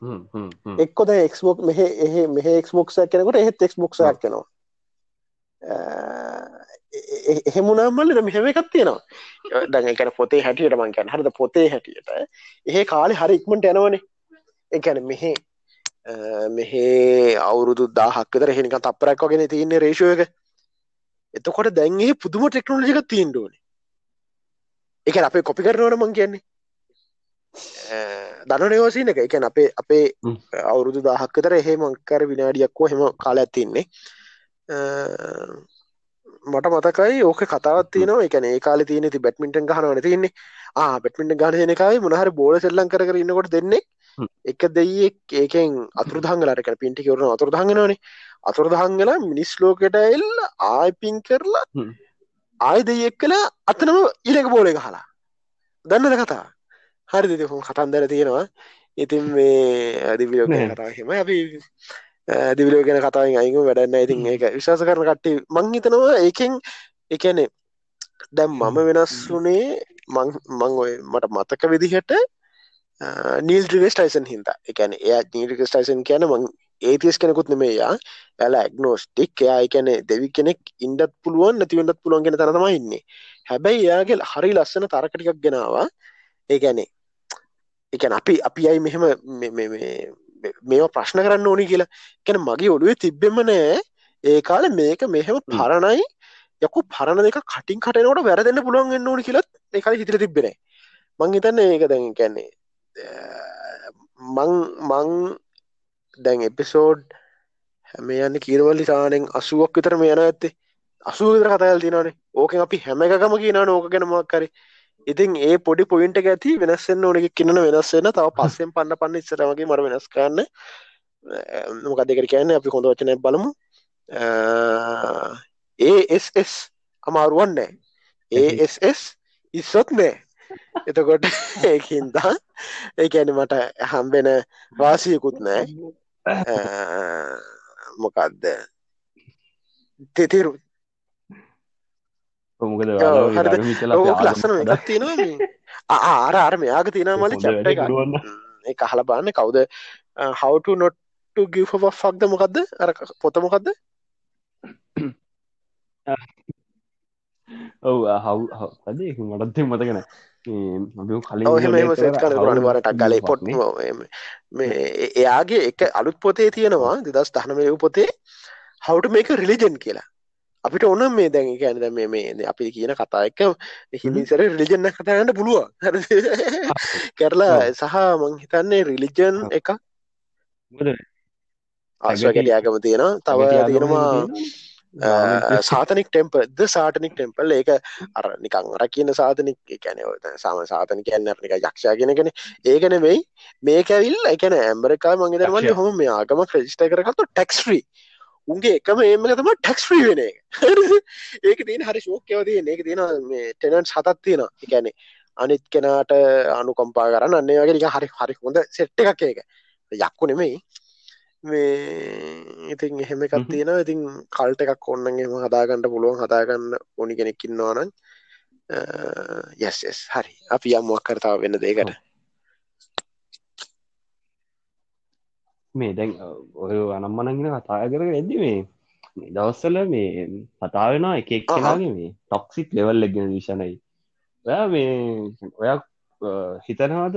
එක්කොද එක්බොක් මෙහ එහ මෙහ එක්බොක්ෂක් කෙනකට එහෙත් එක්බොක්ෂයක් කෙනවා එහෙමුණම්මල්ලට මෙහෙම එකක් තියෙනවා. දැන් එකන පොතේ හැටියට මංකැන් හරිද? පොතේ හැටියට. එහෙ කාලෙ හරි ඉක්මට යනවනේ. එකැන මෙහෙ මෙහේ අවුරුදු දාහක්කතර හෙනික තපරක් වගෙන තියන්නේ රේෂෝ එක. එතකොට දැන්ගේ පුදුම ටෙක්නෝලජික තීන්ඩුවන එක අපේ කොපි කරනවන මං කියන්නේ දන යෝසින එක. එකැන අපේ අපේ. අවුරුදු දාහක්කතර එහෙ මංකර විනාඩියක්කෝ හෙම කාල ඇතින්නේ මට මතකයි ඕක කතාවත් තියනවා. එකන කාල තියන ති බැට්මිටන් ගහනවන තින්නේ ආ බැට්මිට ගහනනකයි මොනහර බෝල සෙල්ලං කර ඉන්නකොට දෙන්නේ. එක දෙයෙක් ඒකෙන් අතුරදහංගලට පින්ටි කවරන අතුරදහගෙනවනේ අතුරදහංගල මිනිස් ලෝකට එල් ආය පින් කරලා. ආය දෙයෙක් කලා අතනම ඉරක බෝල හලා දන්නද කතා හරි දෙ හො කතන්දර තියෙනවා. ඉතින් මේ අදිවිලෝ නෑ. කතා හෙම අපි දිවිලෝ ගැන කතාවෙන් අයික වැඩන්න ඉතින් ඒක විශවාස කරන කට්ටි මං හිතනවා ඒකෙන් එකනේ දැම් මම වෙනස් වනේ මං ඔය මට මතක විදිහට නීල් ්‍රිගෙස් ටයිසන් හිද එකන එය නීරිකස් ටයිසන් කියන මං ඒතිස් කෙනෙකුත් නෙමේයා ඇල ඇක්නෝස්ටික් එයා එකන දෙවි කෙනෙක් ඉන්ඩත් පුළුවන් නැතිවටත් පුළුවන් ගෙන තරතම ඉන්නේ. හැබැයි එයාගේ හරි ලස්සන තරකටිකක් ගෙනවා ඒගැනේ එකන අපි අපි අයි මෙහෙම මේවා ප්‍රශ්න කරන්න ඕනි කියලා? කැන මගේ ඔළුවේ තිබ්බෙම නෑ. ඒ කාල මේක මෙහෙම පරණයි. යකු පරණ දෙක කටින් කටනකොට වැරදන්න පුළුවන් එන්න ඕනි කියලත් එකයි හිතර තිබෙන මං හිතන්න ඒක දැන් කැන්නේ මං මං දැන් එපිසෝඩ් හැම යන්න කීරවල්ලි සානෙන් අසුවක් විතර මේ යන ඇත්තේ. අසූ විතර කතයල් තිනනේ ඕකෙන් අපි හැම එකම කියන ඕක ගැන මොක්කරි ඉතින් ඒ පොඩි පොයින්ට ඇති වෙනස්සෙන් ඕනක කියන්න වෙනස්සෙන තව පස්සෙන් පන්න පන්න ඉස්සරමගේ මර වෙනස් කරන්න. මොකක් දෙකට කියන්න? අපි හොඳ වචනය බලමු. ඒස් අමාරුවන්නෑ ඒස් ඉස්සොත් නෑ. එතකොට ඒකින්දා ඒඇන මට හම්බෙන වාසියකුත් නෑ. මොකක්ද තෙතිරු මොකද හරිද? ආර අර මෙයාග තියෙන මල චප්ට එක කහල බන්න කවුද? හවටු නොට්ටු ගිව ෆක්ද මොකක්ද අර පොත මොකක්ද ඔව හව හද මටත් මතගෙන අපි කලින් ඔහම සෙත් කන වරටක් ගලේ පොට් මේ එයාගේ එක අලුත් පොතේ තියෙනවා දෙදස් දහනමය පොතේ හවට මේක රිලිජන් කියලා අපිට ඕන මේ දැන් ගැන මේ මේ අපි කියන කතා එක හිමිසර රිලිජන්න කතාගන්න පුළුව කරලා සහ මං හිතන්නේ රිලිජන් එක ආශවකට යාගම තියෙනවා. තව තියෙනවා සාතනික් ටෙම්ප ද සාටනික් ටෙම්පල් ඒක අර නිකං අර කියන සාධනික් කැන සාම සාතන කියන්න නික යක්ෂා කියෙනගෙන ඒකන වෙයි මේක ඇවිල් එකන ඇම්බරකා මංගේදරමට හොම මේ ආගම ්‍රජිස්ට කරකතු ටෙක්ස්්‍රී උන්ගේ එකම ඒම තම ටැක්ස්්‍රී වෙන ඒක තින හරි ශෝකයවතිය ඒක තියෙන මේ ටෙනන් සතත් තියෙන එකැනෙ අනිත් කෙනාට අනුකම්පා කරන්න අන්නේ වගේ හරි හරි හොඳ සෙට්ට එකක් ඒක. යක්කු නෙමෙයි. මේ ඉතින් එහෙම එකක් තියෙන ඉතින් කල්ට එකක් ඔන්න එම හදාගන්නට පුළුවන්. හදාගන්න ඕනි කෙනෙක්කින්නවානන් යස් හරි. අපි යම්මුවක් කරතාව වෙන්න දේකට මේ දැන් ඔය අනම්මනගෙන කතා කර ඇදදි මේ දවස්සල මේ කතා වෙන එක එක් කෙනගේ මේ ටොක්සික් ලෙවල් එගෙන විෂණයි ඔයා මේ ඔයක් හිතනවාද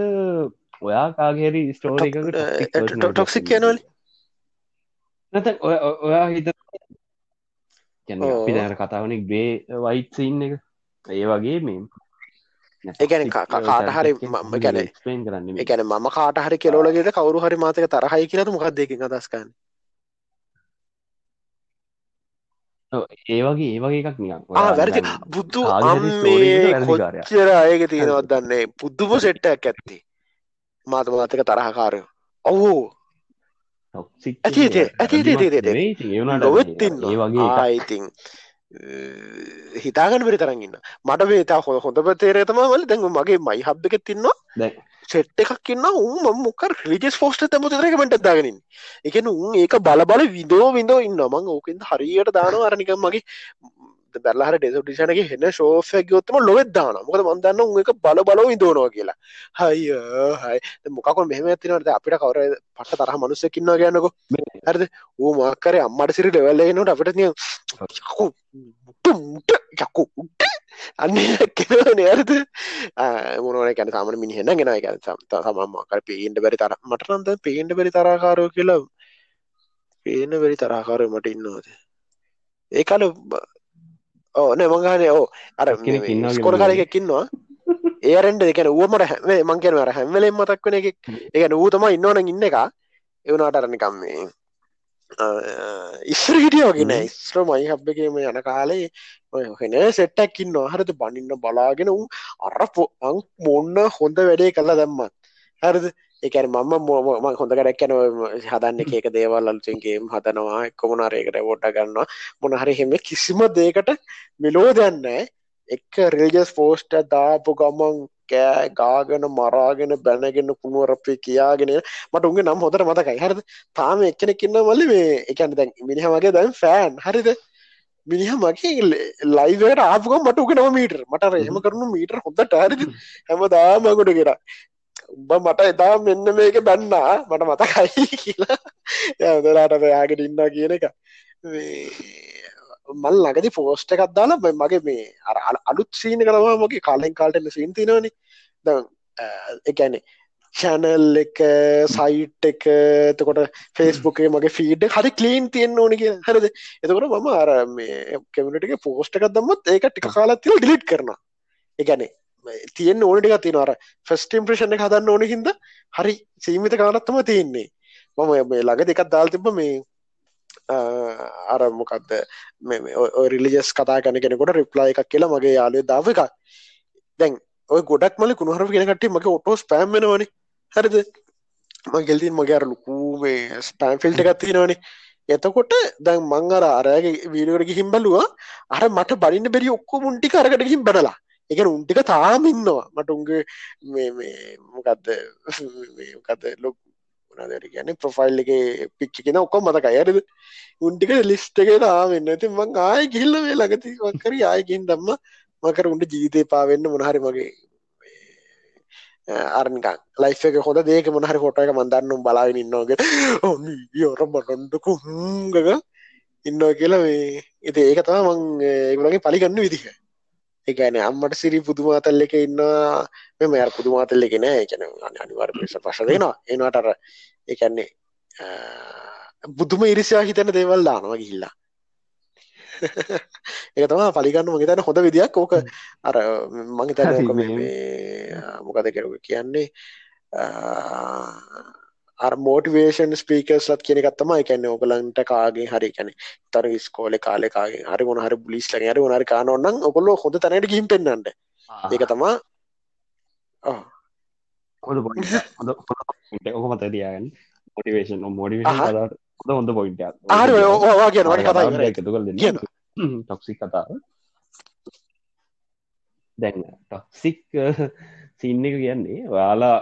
ඔයා කාගේරි ස්ටෝර ටොක්සික් කියනවල. නැත ඔයා හිත අපි දැර කතාවනෙක් බේ වයිත්සින්න එක. ඒ වගේ මේ එකන කාට හරි මම ගැන කරන්න එකන ම කාට හරි කෙලෝලගෙට කවරු හරි මාතක තරහයි කියලතු මොකක් දෙක අදස්කන්න ඒ වගේ ඒ වගේ එකක් නිකන් වැරදි. බුද්ධ කොච්චර අයක තියෙනවත් දන්නේ? පුද්දුම සෙට්ටක් ඇත්ති. මාත මාතක තරහකාරය. ඔහු ඇති ඇති නොවත්තින්න ඒ වගේ ආයිතින් හිතාගන්න පරි තරගන්න මට වේතා හො හොඳ පතේරය තම වල දැඟ මගේ මයි හබ් එක තින්නවා සෙට් එකක් ඉන්න උන් මොක ලිජස් ෆෝස්ට තම රකමට දාගනින් එකන උන් ඒක බල බල විදෝ විඳෝ ඉන්න මං ඕකෙන්ද හරියට දාන අරනික මගේ බැල්ලහර ඩෙස ටිෂනගේ හෙන ශෝෆයක් යොත්තම ලොවෙත් දාන මොකද මන්දන්න උන් එක බල බලෝ ඉදෝනවා කියලා. හයි හයි මොකක මෙහම ඇතිනට අපිට කවර පට තරහ මනුස්සකින්නවා ගන්නකො හරිද? ඌ මාකරේ අම්මට සිරි ලෙවල්ලනට අපිට නිය යකු උට අන්න කෙනවන ඇරද මොනවන කැන සාමන මිනිහෙන ගෙන ගැන සමම්මකර පේන්ට බැරි තර මටනන්ද පේන්ට බැරි තරාකාරෝ කියලා පේන බැරි තරාකාරය මට ඉන්නවාද? ඒකල ඕන මංගහනේ ඕ අර ස්කොල කරයකින්නවා ඒරෙන්ට දෙකන ුවමට හැේ මංකෙනවර හැම්වලෙන් මතක් වෙන එක එක නූතම ඉන්නවන ඉන්න එක. එවනාට අරනිකම් මේ ඉස්සර හිටියෝගෙන ඉස්ත්‍ර මයි හබ්බකම යන කාලේ හෙන සෙට්ටැක්කින්න හරද බනින්න බලාගෙන වූ අර පොං මොන්න හොඳ වැඩේ කල්ලා දැම්මත්. හරද එකන මම මෝම හොඳ කරැක්කන හදන්න එක දේවල් අලුතින්ගේ හදනවා එක්කොමනාරයකට ොඩ ගන්නවා. මොනහරි හෙම කිසිම දේකට මිලෝ දෙන්න එක් රේජස් පෝස්ට දාපු ගමන් කෑ ගාගෙන මරාගෙන බැනගෙන කුණුවරපේ කියාගෙන මට උන්ගේ නම් හොදර මතකයි. හරිද? තාම එක්කෙනෙක්කින්න මල්ල මේ එකන දැන් මිනිහ මගේ දැන් ෆෑන් හරිද? මිනිහ මගේ ලයිවට ආපුකම් මට උක නම මීටර් මට රහෙම කරනු මීටර් හොඳට හරිද? හැම. දාමගොඩ කෙර උඹ මට එදා මෙන්න මේක බැන්නා. මට මතකයි කියලා. යදලාට පයාගෙන ඉන්න කියන එක. මල් ලඟදි පෝස්ට එකක් දාලා මගේ මේ අර අලුත් සීන කරවා මගේ කාලෙන් කාල්ටන්න සීන් තිනවනි ද එකැනෙ චැනල් එක සයිට් එක එතකොට ෆෙස්බුක් මගේ ෆීඩ් හරි කලීන් තියෙන් ඕනි කිය හරද? එතකොට මම අර මේ කෙමිටක පෝස්ට එකක් දම්මත් ඒක ටික කාලත්තිල ඩිලිට් කරන එකැනේ තියෙන් ඕනටික තිනවර ෆස්ට ඉම්ප්‍රේෂණ එක හදන්න ඕන හිද හරි සීමිත කාලත්තම තියෙන්නේ. මම මේ ළඟ දෙකත් දාල් තිබ මේ අර මොකක්ද රිලිජස් කතා කන කෙනෙකොට රිප්ලා එකක් කියලා මගේ යාලය දාව එකක්. දැන් ඔය ගොඩක් මල කුණහර කෙනකට මගේ ඔටෝස් පෑම්මෙනවන හරිද? මගෙල්තින් මගේ අර ලොකූේ ස්පෑම් ෆිල්ට එකත් තියෙනවනේ. එතකොට දැන් මං අර අරගේ වීඩියෝට ගිහිම් බලවා. අර මට බලින්න බැරි ඔක්කො මුන්ටි කරකට ගිහිම් බනලා. එක උන්ටික තාම ඉන්නවා. මට උන්ගේ මේ මොකක්ද මොකද ලොක් මොනදර ගැන ප්‍රොෆයිල් එක පිච්චි කෙන ඔක්කො මතක අයරද උන්ටික ලිස්ට එක තාමන්න ඇති මං ආය ගිල්ල වේ ලගති වකර ආයකින් දම්ම මකර උන්ට ජීවිතය පාවෙන්න මොනහරි මගේ අරනික ලයිෆ එක හොඳ දේක මොනහරි ෆොට එක මන්දන්නම් බලාගෙන ඉන්නවාගේ ඔර බටන්ඩකු හුගක ඉන්න කියලා මේ ඉති ඒක තම මං ඒගුලගේ පලිගන්න විදිහ. එකන අම්මට සිරි පුදුමාතල් එක ඉන්නවා. මෙම අර පුදුමාතල් එක නෑ. එකන අනිවර් පශ දෙනවා. එනවාටර එකන්නේ බුදුම ඉරිසියා හිතන දේවල් දානවා ගිහිල්ලා. එක තම පලිගන්න මගේ තන හොඳ විදියක්. ඕක අර මගේ තන මොකද කෙරුව කියන්නේ මෝටිවේෂන් ස්පීකර්ස් ලත් කියන එකත්තම එකන්න ඕකලන්ට කාගේ හරි කැන තර ස්කෝල කාලෙකාගේ හරි මොන හරි බුලිස් ලඟ හරි මොනරි කානොන්න ඔකොල්ල හොඳ තැනට ගිම් පෙන්න්නට ඒක තමා හොඳ පොයින්ට්. හොඳ හොඳ ඔක මත තියාගන්න. මොටිවේෂන්. කතාවට හොඳ හොඳ පොයින්ට් හරි ඕවා කියන කතා. ටොක්සික් කතාව. දැන් ටොක්සික් සින්න එක කියන්නේ ඔයාලා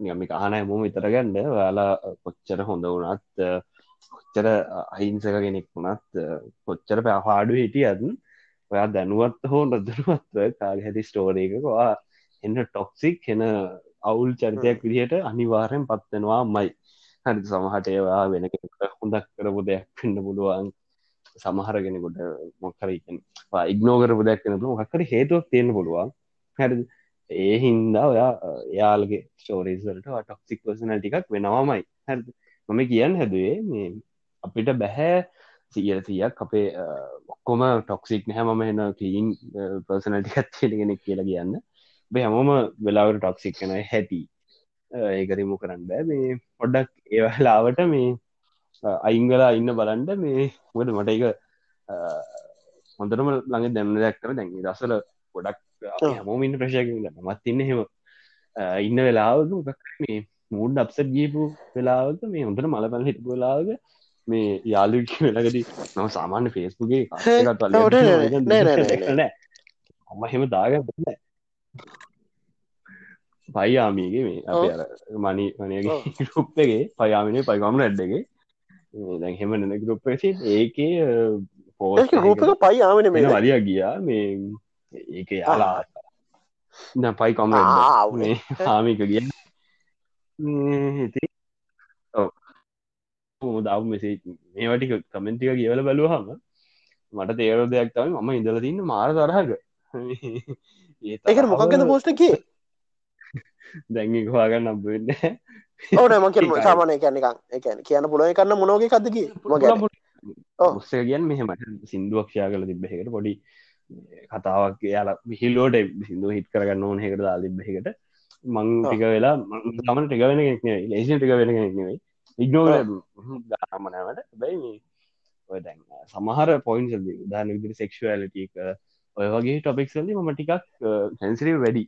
නියමි අහන ඇමුම විතර ගන්න ඔයාලා කොච්චර හොඳ වුණත් කොච්චර අහිංසක කෙනෙක් වුණත් කොච්චර පැහාඩු හිටියත් ඔයා දැනුවත් හෝ නොදනුවත්ව කාග හැති ස්ටෝරේකවා එන්න ටොක්සික් හෙන අවුල් චරිතයක් විදිහට අනිවාරයෙන් පත්වෙනවා මයි හරි සමහට ඒවා වෙන හොඳක් කරපු දෙයක් වෙන්න පුළුවන්. සමහරගෙනකොට මොක්කරකෙන් ඉක්නෝ කරපු දෙයක් වෙන මොක්කර හේතුවක් තියෙන පුළුවන්. හැරි ඒ හින්දා ඔයා එයාලගේ ස්ටෝරේස්වලට ටොක්සික් පර්සනල් ටිකක් වෙනවාමයි. හැ මම කියන්න හැදුවේ මේ අපිට බැහැ සිය සියක් අපේ ඔක්කොම ටොක්සික් නැහැ මම එන කීන් පර්සනල් ටිකත් තියෙනගෙනෙක් කියලා කියන්න. බේ හැමෝම වෙලාවට ටොක්සික් කනයි හැටි. ඒකරිමු කරන්න බෑ. මේ පොඩ්ඩක් ඒවලාවට මේ අයිංගලා ඉන්න බලන්ඩ මේ මොද මට එක හොඳරම ළඟ දැන්න දැක්කර දැන් දසල ගොඩක් හමෝමින් ප්‍රශයක මත් ඉන්න හෙම ඉන්න වෙලාවක මේ මූඩ් අපසට ගීපු වෙලාවක මේ හොඳට මලපල හිටපු වෙලාවක මේ යාලුක වෙලගදී නම සාමාන්‍ය ෆේස්බුගේ අම්ම හෙම දාග පයියාමීගේ මේ මනි වනගේ රුප්පගේ පයාමිනේ පයිගමන ඇඩ්ඩගේ දැන් හෙම නැන ගරුප්ප ඒකේ පෝස් රූපක පයි ආමන මෙ මේ වලිය ගියා. මේ ඒක යාලා න පයි කොම මේ හාමික ගිය ඉති දව මෙසේ මේවටික කමෙන්ටික කියවල බැලුවහම මට තේරෝ දෙයක් තමයි මම ඉඳල තින්න මාර තරහක. ඒක මොකක්ගද පෝස්ටකේ දැන් හවාගන්න අම්බවෙන්න ඕන ම කිය සාමානය කැනිකක් එකන කියන්න පුළුව කන්න මොනෝග කදකි මගැන ඔව්. මුස්ස කියන් මෙහෙම සිින්දුවක්ෂයා කල තිබ්බෙකට පොඩි කතාවක් යාලා විහිල්ලෝට සිින්දුව හිත් කරගන්න ඕන හෙකට දා තිබ්බෙකට මං. ටික වෙලා තමන ටික වෙන කෙනෙක් නෙවෙයි. ලේසි ටික වෙන නෙවෙයි. ඉක්නෝ ගාමනවට බැයි මේ ඔය දැන් සමහර පොයින්ස් දාන විදිරි සෙක්ෂුවලටික ඔය වගේ ටොපික් සල්ලි මම ටිකක් සැන්සිරී වැඩි.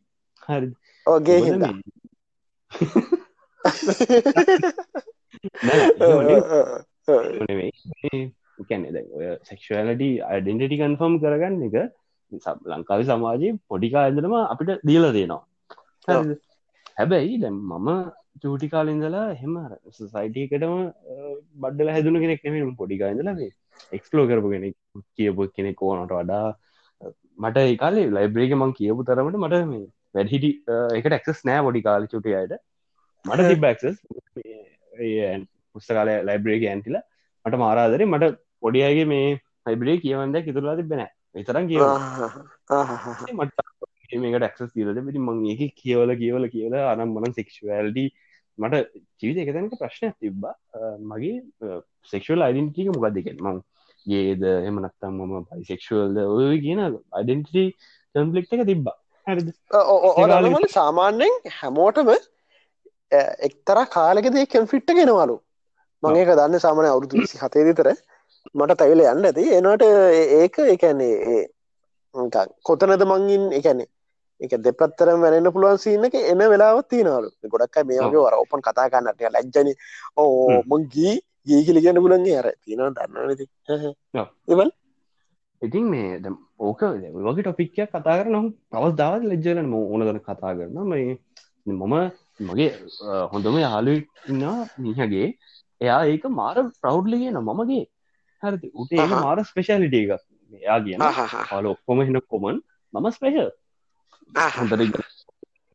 හරි ඕගේ නෙවෙයි. කැනෙ දැ ඔය සෙක්ෂලට අඩෙන්ටි කන්ෆර්ම් කරගන්න එක ලංකාව සමාජයේ පොඩිකා ඇදනම අපිට දීල දෙනවා? හැබැයි දැම් මම චූටි කාලින්දලා හෙම සයිටකටම බඩ්ඩල හැදුන කෙනෙක් නෙම පොඩිකායිදල මේ එක්ස්ලෝ කරපු කෙනෙක් කියපු කෙනෙක් ඕනට වඩා මට ඒකාලේ ලයිබ්‍රේක මං කියපු තරමට මට මේ වැඩහිටි එකට එක්ස් නෑ පොඩි කාලි චුටියට මට තිබක්ස් පුස්තකාල ලයිබ්‍රේක ඇන්තිල මට මාරාදරේ මට පොඩියගේ මේ හයිබ්‍රේ කියවන්ද ඉතුරලා තිබෙන විතරම් කියව මට මේකට ක්ස් තිරද පිටි මං ඒක කියවල කියවල කියල අනම් මන සෙක්ෂවල්ඩ මට ජීවිත එකතැනක ප්‍රශ්නයක් තිබ්බා. මගේ සෙක්ෂල් අයිඩන්ටික මොකක්දකෙන් මං ඒද එමනත්තම් මම පයිසෙක්ෂල්ද ඔය කියන අයිඩන්ටි කම්පලෙක්් එක තිබ්බා. ඕනමල සාමාන්‍යෙන් හැමෝටම එක්තර කාලෙකදේ කැම්ෆිට්ට ගෙනවලු මංඒක දන්න සාමන අවුරුදු විසි හතේ විතර මට තැවිල යන්න. ඇති එනට ඒක එකන්නේ කොතනද මංගින් එකැනෙ එක දෙපත්තරම වැරෙන්න්න පුළුවන් සින්න එක එන වෙලාවත් තියනවලු. ගොඩක් මේගේ වර ඔපන් කතා කන්නට ලැජ්ජන. ඕ මං ගී ගීකිලි කියන්න පුලන්ගේ අර තින දන්නනති එවල්. ඉතින් මේ ඕක වගේ ටොපික්කයක් කතා කරනම් පවස් දාවත් ලෙජ්ජලන ඕනදන කතා කරන මේ මම මගේ හොඳම යාලු ඉන්න මිහගේ එයා ඒක මාර ප්‍රෞඩ්ලිගෙන මමගේ හරි උට. මාර ස්පේශලිට එක එයා කියන හල ඔක්කොම හෙන කොමන් මම ස්පේෂල් හොඳට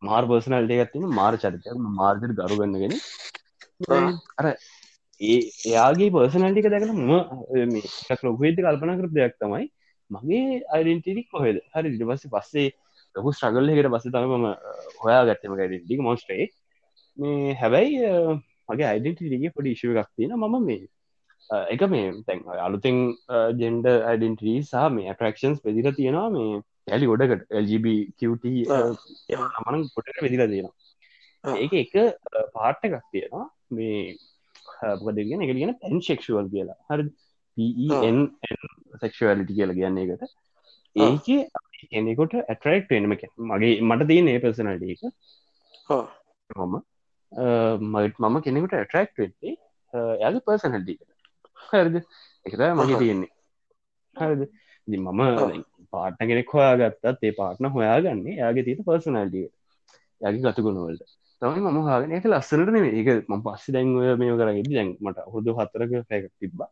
මාර් පර්සනල්ට එකත්තින මාර් චරිතයක්. මාර්ජර ගරුගන්නගෙන ආ. අර ඒ එයාගේ පර්සනල්ටික දැකන ම මේක් ලොකේති කල්පන කර දෙයක් තමයි මගේ අයිඩෙන්ටික් කොහෙද? හරි ඉට පස්සේ පස්සේ ලොකු ස්්‍රගල් එකට පස්ස තම හොයා ගත්තම ඩික මොස්ටේ මේ හැබැයි මගේ අයිඩෙන්ටිගේ පොඩි ඉශව එකක් තියෙන මම මේ එක මේ තැන් අලුතෙන් ජෙන්ඩ ඇඩන්ටී සහ මේ ඇටරක්ෂන්ස් පෙදිර තියෙනවා මේ ඇලි ගොඩකට LGBQT අමන ගොඩට වෙදිලා තියෙනවා. ඒක එක පාට්ට එකක් තියෙනවා. මේ පොදගෙන එක ගෙන පැන් ශෙක්ෂුවල් කියලා. හරි සෙක්ෂුවලිටි කියලා කියන්නේ එකට ඒක කෙනෙකොට ඇටරෙක්් වෙනම මගේ මට තියන ඒ පර්සනට එක. මම මට මම කෙනෙකුට ඇටරෙක්් වෙත්තේ ඇද පර්සනල්ටිකට හරිද? එකත මගේ තියෙන්නේ. හරිද? දි මම පාට්න කෙනෙක් හොයා ගත්තත් ඒ පාට්න හොයාගන්නේ යාගේ තිීත පර්සනල්ටිය යගේ ගතුගුණවලට තමයි මම හාගෙන එක ලස්සනට නේ ඒක ම පස්සි දැන්ව මේ කරගෙද දැන් මට හොදු හතරක පැක තිබ්බා.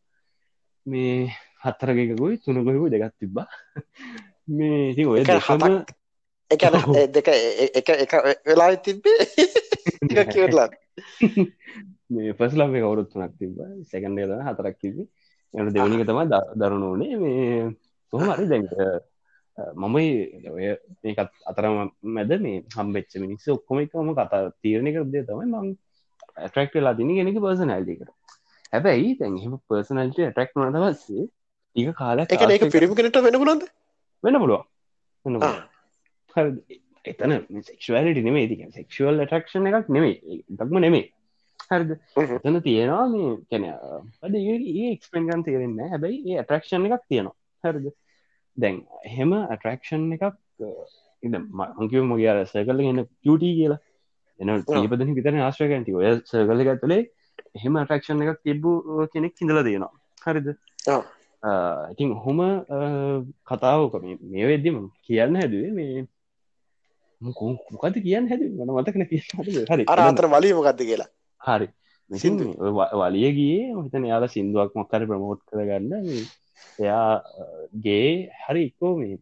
මේ හත්තරකකුයි තුනකොයකු දෙගත් තිබ්බා. මේ ඉති ඔය දෙකම එක දෙක එක එක වෙලා තිබ්බේ. කියරලා මේ පස්ලා මේ කවුරුත්තුනක් තිබ සැකන්ඩ ද හතරක් තිබි එන දෙවනික තම දරුණු වනේ මේ කොහම හරි දැන්ක මමයි ඔය මේකත් අතරම මැද මේ හම්බෙච්ච මිනිස්ස ඔක්කොම එකම කතා තීරණය කරදේ තමයි මං ඇටරක්ටලා දිනි ගෙනෙක පර්සනල්ටිකට හැබැයි තැන් එම පර්සනල්ට ඇටක් නට පස්සේ ඒක කාලක් එක ඒක පිරිම කෙනට වෙන පුලන්ද වෙන පුළුවන්. එතන සෙක්ෂවලට නෙමේ ති සෙක්ෂුවල් ටක්ෂණ එකක් නෙමේ දක්ම නෙමේ හරිද? එතන තියෙනවා මේ කැන අද ඒ එක්ස්පෙන්ගන් තේරෙන්න හැබැයි ඒ ඇටරක්ෂණ එකක් තියෙනවා. හරිද? දැන් එහෙම ඇටරක්ෂන් එකක් ඉද මංකිව මොගේ අර සකල ගන්න පියුට කියලා. එන ඒපදන විතර ආශ්‍රයකැන්ති ඔය සකල ගත්තලේ එහෙම ඇටරක්ෂන් එකක් තිබ්බූ කෙනෙක් හිඳල දෙනවා හරිද? ඉතින් හොම කතාවක මේ වෙද්දිම කියන්න හැදුවේ මේ මොකද කියන්න හැද මන මතකන හරි. අරතර වලී මොකක්ද කියලා හරි. වලියගේ මහිතන යාලා සිින්දුවක් මොක්කර ප්‍රමෝට් කරගන්න. එයාගේ හරි ඉක්කෝ මේ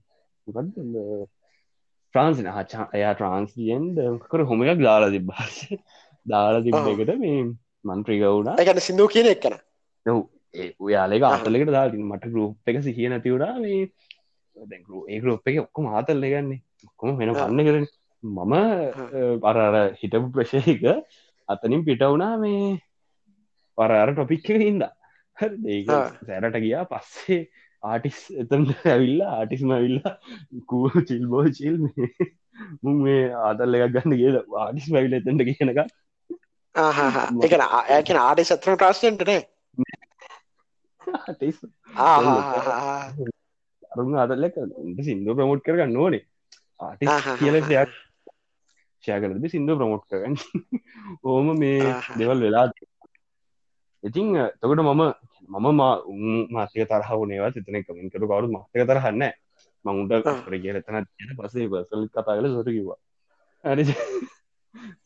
ට්‍රන්සින හචා එයා ට්‍රන්ස්ියෙන් කර හොම එකක් දාලා තිබ්බාස දාලා තිබ්බකට මේ මන්ත්‍රීගවුණා එකන සිින්දුව කියන එක්කන ඔයාලක අතලකට දා මට ගරුප් එක සිහිය නැතිවුණා මේ ඒ ගරුප් එක ඔක්කොම ආතල්ල ගන්නේ ඔක්කොම වෙන ගන්න කරන මම පරර හිටපු ප්‍රශයක අතනින් පිට වුණා මේ පරර ටොපික් එක හින්ද ඒක සැරට ගියා. පස්සේ ආටිස් එතන්ට ඇවිල්ලා ආටිස්ම ඇවිල්ලා කූ චිල් බෝ චිල් මුන් මේ ආතල්ල එකක් ගන්න කියද ආටිස් වැවිල එතට කියනක එක ඇකන ආටි සත්‍ර ප්‍රශ්නයටනේ අරුන් අදල්ලක සිින්දු ප්‍රමෝට් කරගන්න ඕනේ. ආටි කියල දෙයක් ෂයකරද සිින්දු ප්‍රමෝට් කරගන්න. ඕම මේ දෙවල් වෙලා ඉතිං තකට මම මම මාතක තරහවනේවා සිතන කමින් කරු කවරු මතක තරහන්න මංුන්ට කර කිය තියෙන පසේ පසල් කතා කල සොට කිවා හරි.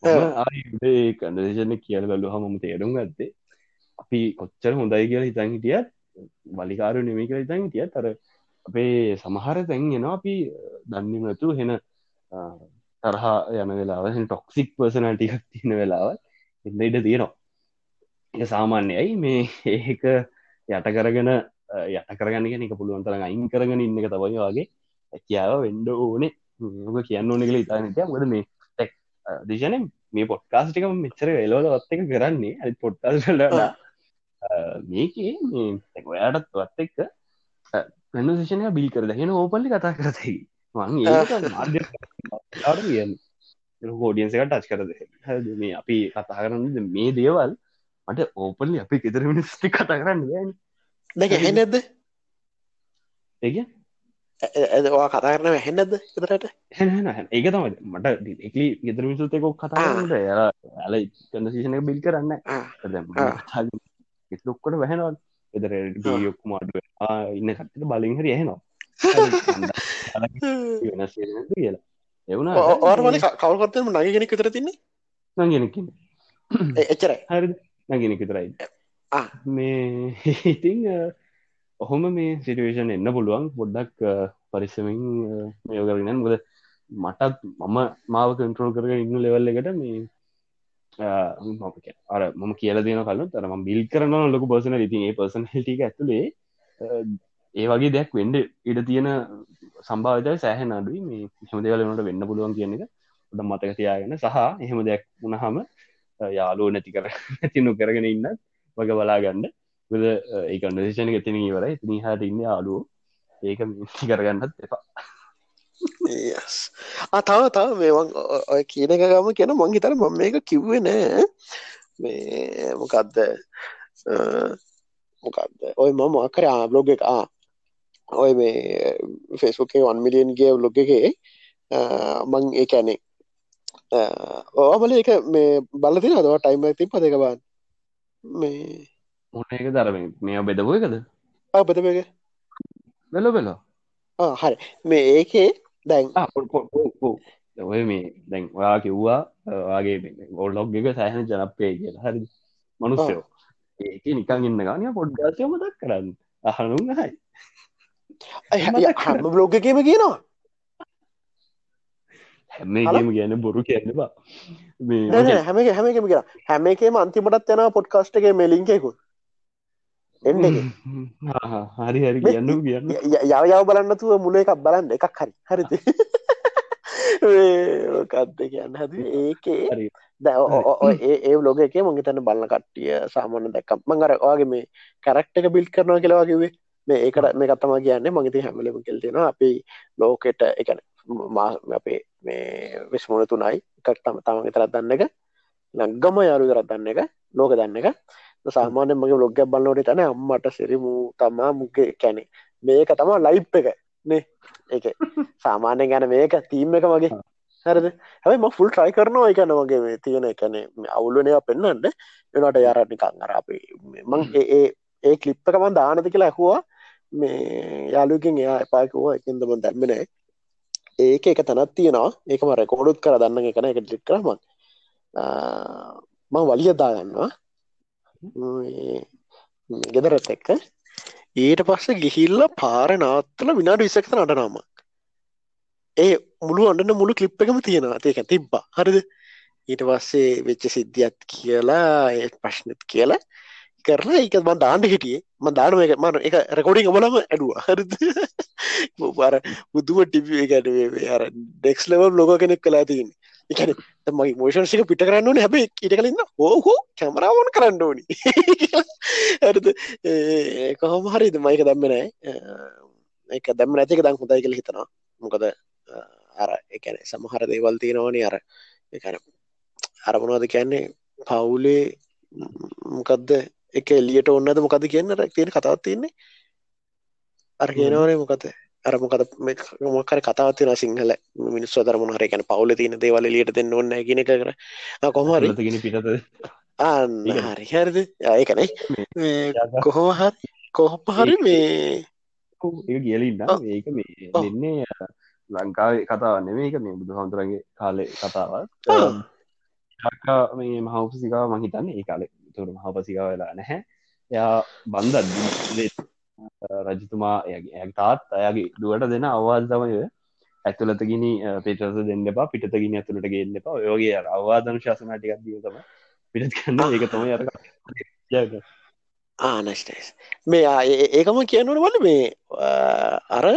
ආේ. කන්දේශන කියල බැලු හමම තේරුම් ගත්තේ අපි කොච්චර හොඳයි කියලා හිතන් හිටියත් වලිකාරු නෙමි කළ හිතන් හිටිය තර අපේ සමහර තැන්ගෙනවා අපි දන්නමතු හෙන තරහා යන වෙලාව. ටොක්සික් පර්සනටික් තියෙන වෙලාව එන්න ඉඩ තියෙනවා. එක සාමාන්‍යයි. මේ ඒක යට කරගෙන යට කරගන්න එක පුළුවන්තර අයින් කරගෙන ඉන්න එක තබයි වගේ ඇකියාව වෙන්ඩ ඕනේ. ක කියන්න ඕනෙ කළ ඉතානට මොද මේ තැක් දිශන මේ පොට්කාස්ටික මෙච්චර එලෝල ඔත්ත එක කරන්නේ. ඇ පොට්කාස්ලලා මේකේ මේ ඔයාටත් වත් එක්ක පෙන්ශෂනය බිල් කර හෙන ඕපල්ලි කතා කරතයි මං කියන්න. හෝඩියන්සක ටච් කරද මේ අපි කතා කරන්න මේ දේවල් මට ඕපල්ලි අපි ෙතර මිනිස්ටි කතා කරන්න දැක හෙන්නද ඒක ඇදවා කතා කරන හෙන්නද එතරට ඒක තම මට එකලි ගෙතර මිසුතකොක් කතාට යාලා ඇල කන්දශෂනක බිල් කරන්න ලොක්කොට වැහෙනවා. එදර යොක්කු මාඩුව ඉන්න කටට බලින් හරි ඇහෙනවා වෙනස් කියලා. එවුණ ඕර්මල කවල්කොත්තම නගෙනෙක් විතර තින්නේ? නගෙනකින් එච්චරයි. හරි නගෙනෙක් විතරයි. මේ ඉතිං ඔහොම මේ සිටුවේෂන් එන්න පුළුවන්. පොඩ්ඩක් පරිස්සමින් මේයෝකරන්න ගොද මටත් මම මාව කන්ට්‍රෝල් කරගෙන ඉන්න ලෙවල්ල එකට මේ අර මම කියල දෙන කල තරම බිල් කරන ලොක පර්සන ඉතින් ඒ පර්සන් ටික ඇතුළේ ඒ වගේ දෙයක් වෙන්ඩ ඉඩ තියෙන සම්භාවිතය සෑහන අඩුයි. මේ හෙම දෙවලනට වෙන්න පුළුවන් කියන එක ොඩ මතක තියාගෙන සහ එහෙම දෙයක් වුණහම යාලෝ නැති කර නැතිනු කරගෙන ඉන්න වග බලාගන්න. ඒ කන්ඩසිෂන ගතින වර ඉතිනි හට ඉන්න අලුව ඒක මිසි කරගන්නත් එපා. අතාව තව මේවන් ඔය කියන එක ගම කියන මං හිතර මම මේක කිව්වේ නෑ. මේ මොකක්ද මොකක්ද ඔය මම අකර බ්ලොග් එක ඔය මේ ෆෙස්බුකේ වන් මිලියන්ගේ බ්ලොග් එකේ මං ඒ ඇනේ ඕමල එක මේ බලති අදවා ටයිම ති පදක බාන් මේ මොන එක දරමින්? මේ බෙදපුය එකද? බෙදපක වෙල වෙලා හරි. මේ ඒකේ දැන් ඔය මේ දැන් ඔයා කිව්වා වගේ ඔල්ලොග් එක සෑහන ජනප්පය කියලා. හරි මනුස්සයෝ. ඒක නිකන් ඉන්න ගනය පොඩ්ගාසය මතක් කරන්න අහනුම් හයි හම බ්ලොග් එකම කියනවා. හැමගේම ගැන බොරු කියන්නවා හැම හැම එකම කියෙන හැම එකේම අන්තිමටත් යන පොඩ්කාස්ට එක මෙලින්කෙකු එන්න හරි හරි කියන්න. කියන්න යව යව බලන්නතුව මුල එකක් බලන්න. එකක් හරි. හරිද? කත්ද කියන්න? හැද ඒකේ ඒ ලෝක එක මගේ තැන බලන්න කට්ටිය සාමාන්‍ය දැක්කම් මංගර වගේ මේ කරක්ට එක බිල් කරනවා කියලා කිවේ මේ ඒකට මේ කත්තම කියන්න මගති හැමලම කෙල්තිෙන අපි ලෝකෙට එකන මා අපේ මේ විස්මුණ තුනයි. එකක් තම තමගේ තරත් දන්න එක. ලංගම යාරු දරත් දන්න එක. ලෝක දන්න එක. සාමාන්‍ය මගේ ලොග්ග බලන්නට තන අම්මට සිරිමු තමා මුගේ කැනෙ මේක තමා ලයිප් එක නේ. එක සාමාන්‍ය ගැන මේක තීම් එක මගේ හරද? හැයි ම ෆුල් ට්‍රයි කරනවා එකන වගේ මේ තියෙන එකන අවුලනය පෙන්න්නට එනට යාරනිකං අර අපි මං ඒ ඒ කලිප්පකමන් දානති කියලා ඇහවා මේ යාලුකින් එයා එපාකිවා එකින්දම දැම්මෙනෑ ඒක එක තැනත් තියෙනවා. ඒකම රෙකෝඩුත් කර දන්න එකන එක ලික් කරම මං වලියදාගන්නවා ගෙදරත් එක්ක. ඊට පස්ස ගිහිල්ල පාර නාත්තල විනාඩ විසක්ත නටනාම ඒ මුළු අඩන්න මුළු කලිප් එකම තියෙනවා. ඒක තිබ්බා. හරිද? ඊට පස්සේ වෙච්ච සිද්ධියත් කියලා ඒ ප්‍රශ්නත් කියලා. කරලා එක ම දාන්න හිටියේ. ම දානම එක මන එක රෙකෝඩිං බලම ඇඩුව හරිද? බර බුදුම ටිපි ගැන අර ඩෙක්ස් ලවල් ලොක කෙනෙක් කලා තියන්නේ. එකන මගේ මෝෂන්සික පිට කරන්න ඕන. හැබයි ඉට කලන්න හෝහෝ කැමරාවන් කරන්න ඕනි. ඇරද කොහොම හරිද? මයික දම්ම නෑ එක දැම්ම නැතික දං හොදයි කළ හිතනවා. මොකද අර එකන සමහර දේවල් තියෙනවානි අර එකන අරමුණවාද කියන්නේ? පවුලේ මොකක්ද එක එලියට ඔන්නද මොකද කියන්න? තියෙන කතාවත් තියන්නේ. අර කියනවනේ මොකද? අරමකද මොකර කතාවත්තින සිංහල මිනිස් දරම හර ගැන පවල තින දේවල ලියට දෙන්න ඔන්න ගෙන කර කොහමර ගෙන පිටත අන්න හරි හරිද? ඒකනේ කොහොම හරි කොහොප හරි මේ ඒ කියලින්න ඒක මේ දෙන්නේ ලංකාවේ කතාව නෙමේක මේ බුදු හමුදුරන්ගේ කාලේ කතාවත් මේ මහවපසිකාව මහිතන්න ඒ කාලේ තුර මහපසිකාව වෙලා නැහැ. එයා බන්ධ රජතුමා ඇ තාත් අයගේ දුවට දෙන අවවාද තමය ඇතුලත ගිනි පේටස දෙන්න එපා පිටත ගිනි ඇතුළට ගන්න එපා. යෝගේ අවවාදන ශාසනටිකක් දිය තම පිටත් කන්න ඒක තම යර ආනස්ටස් මේ ඒකම කියනට වල මේ අර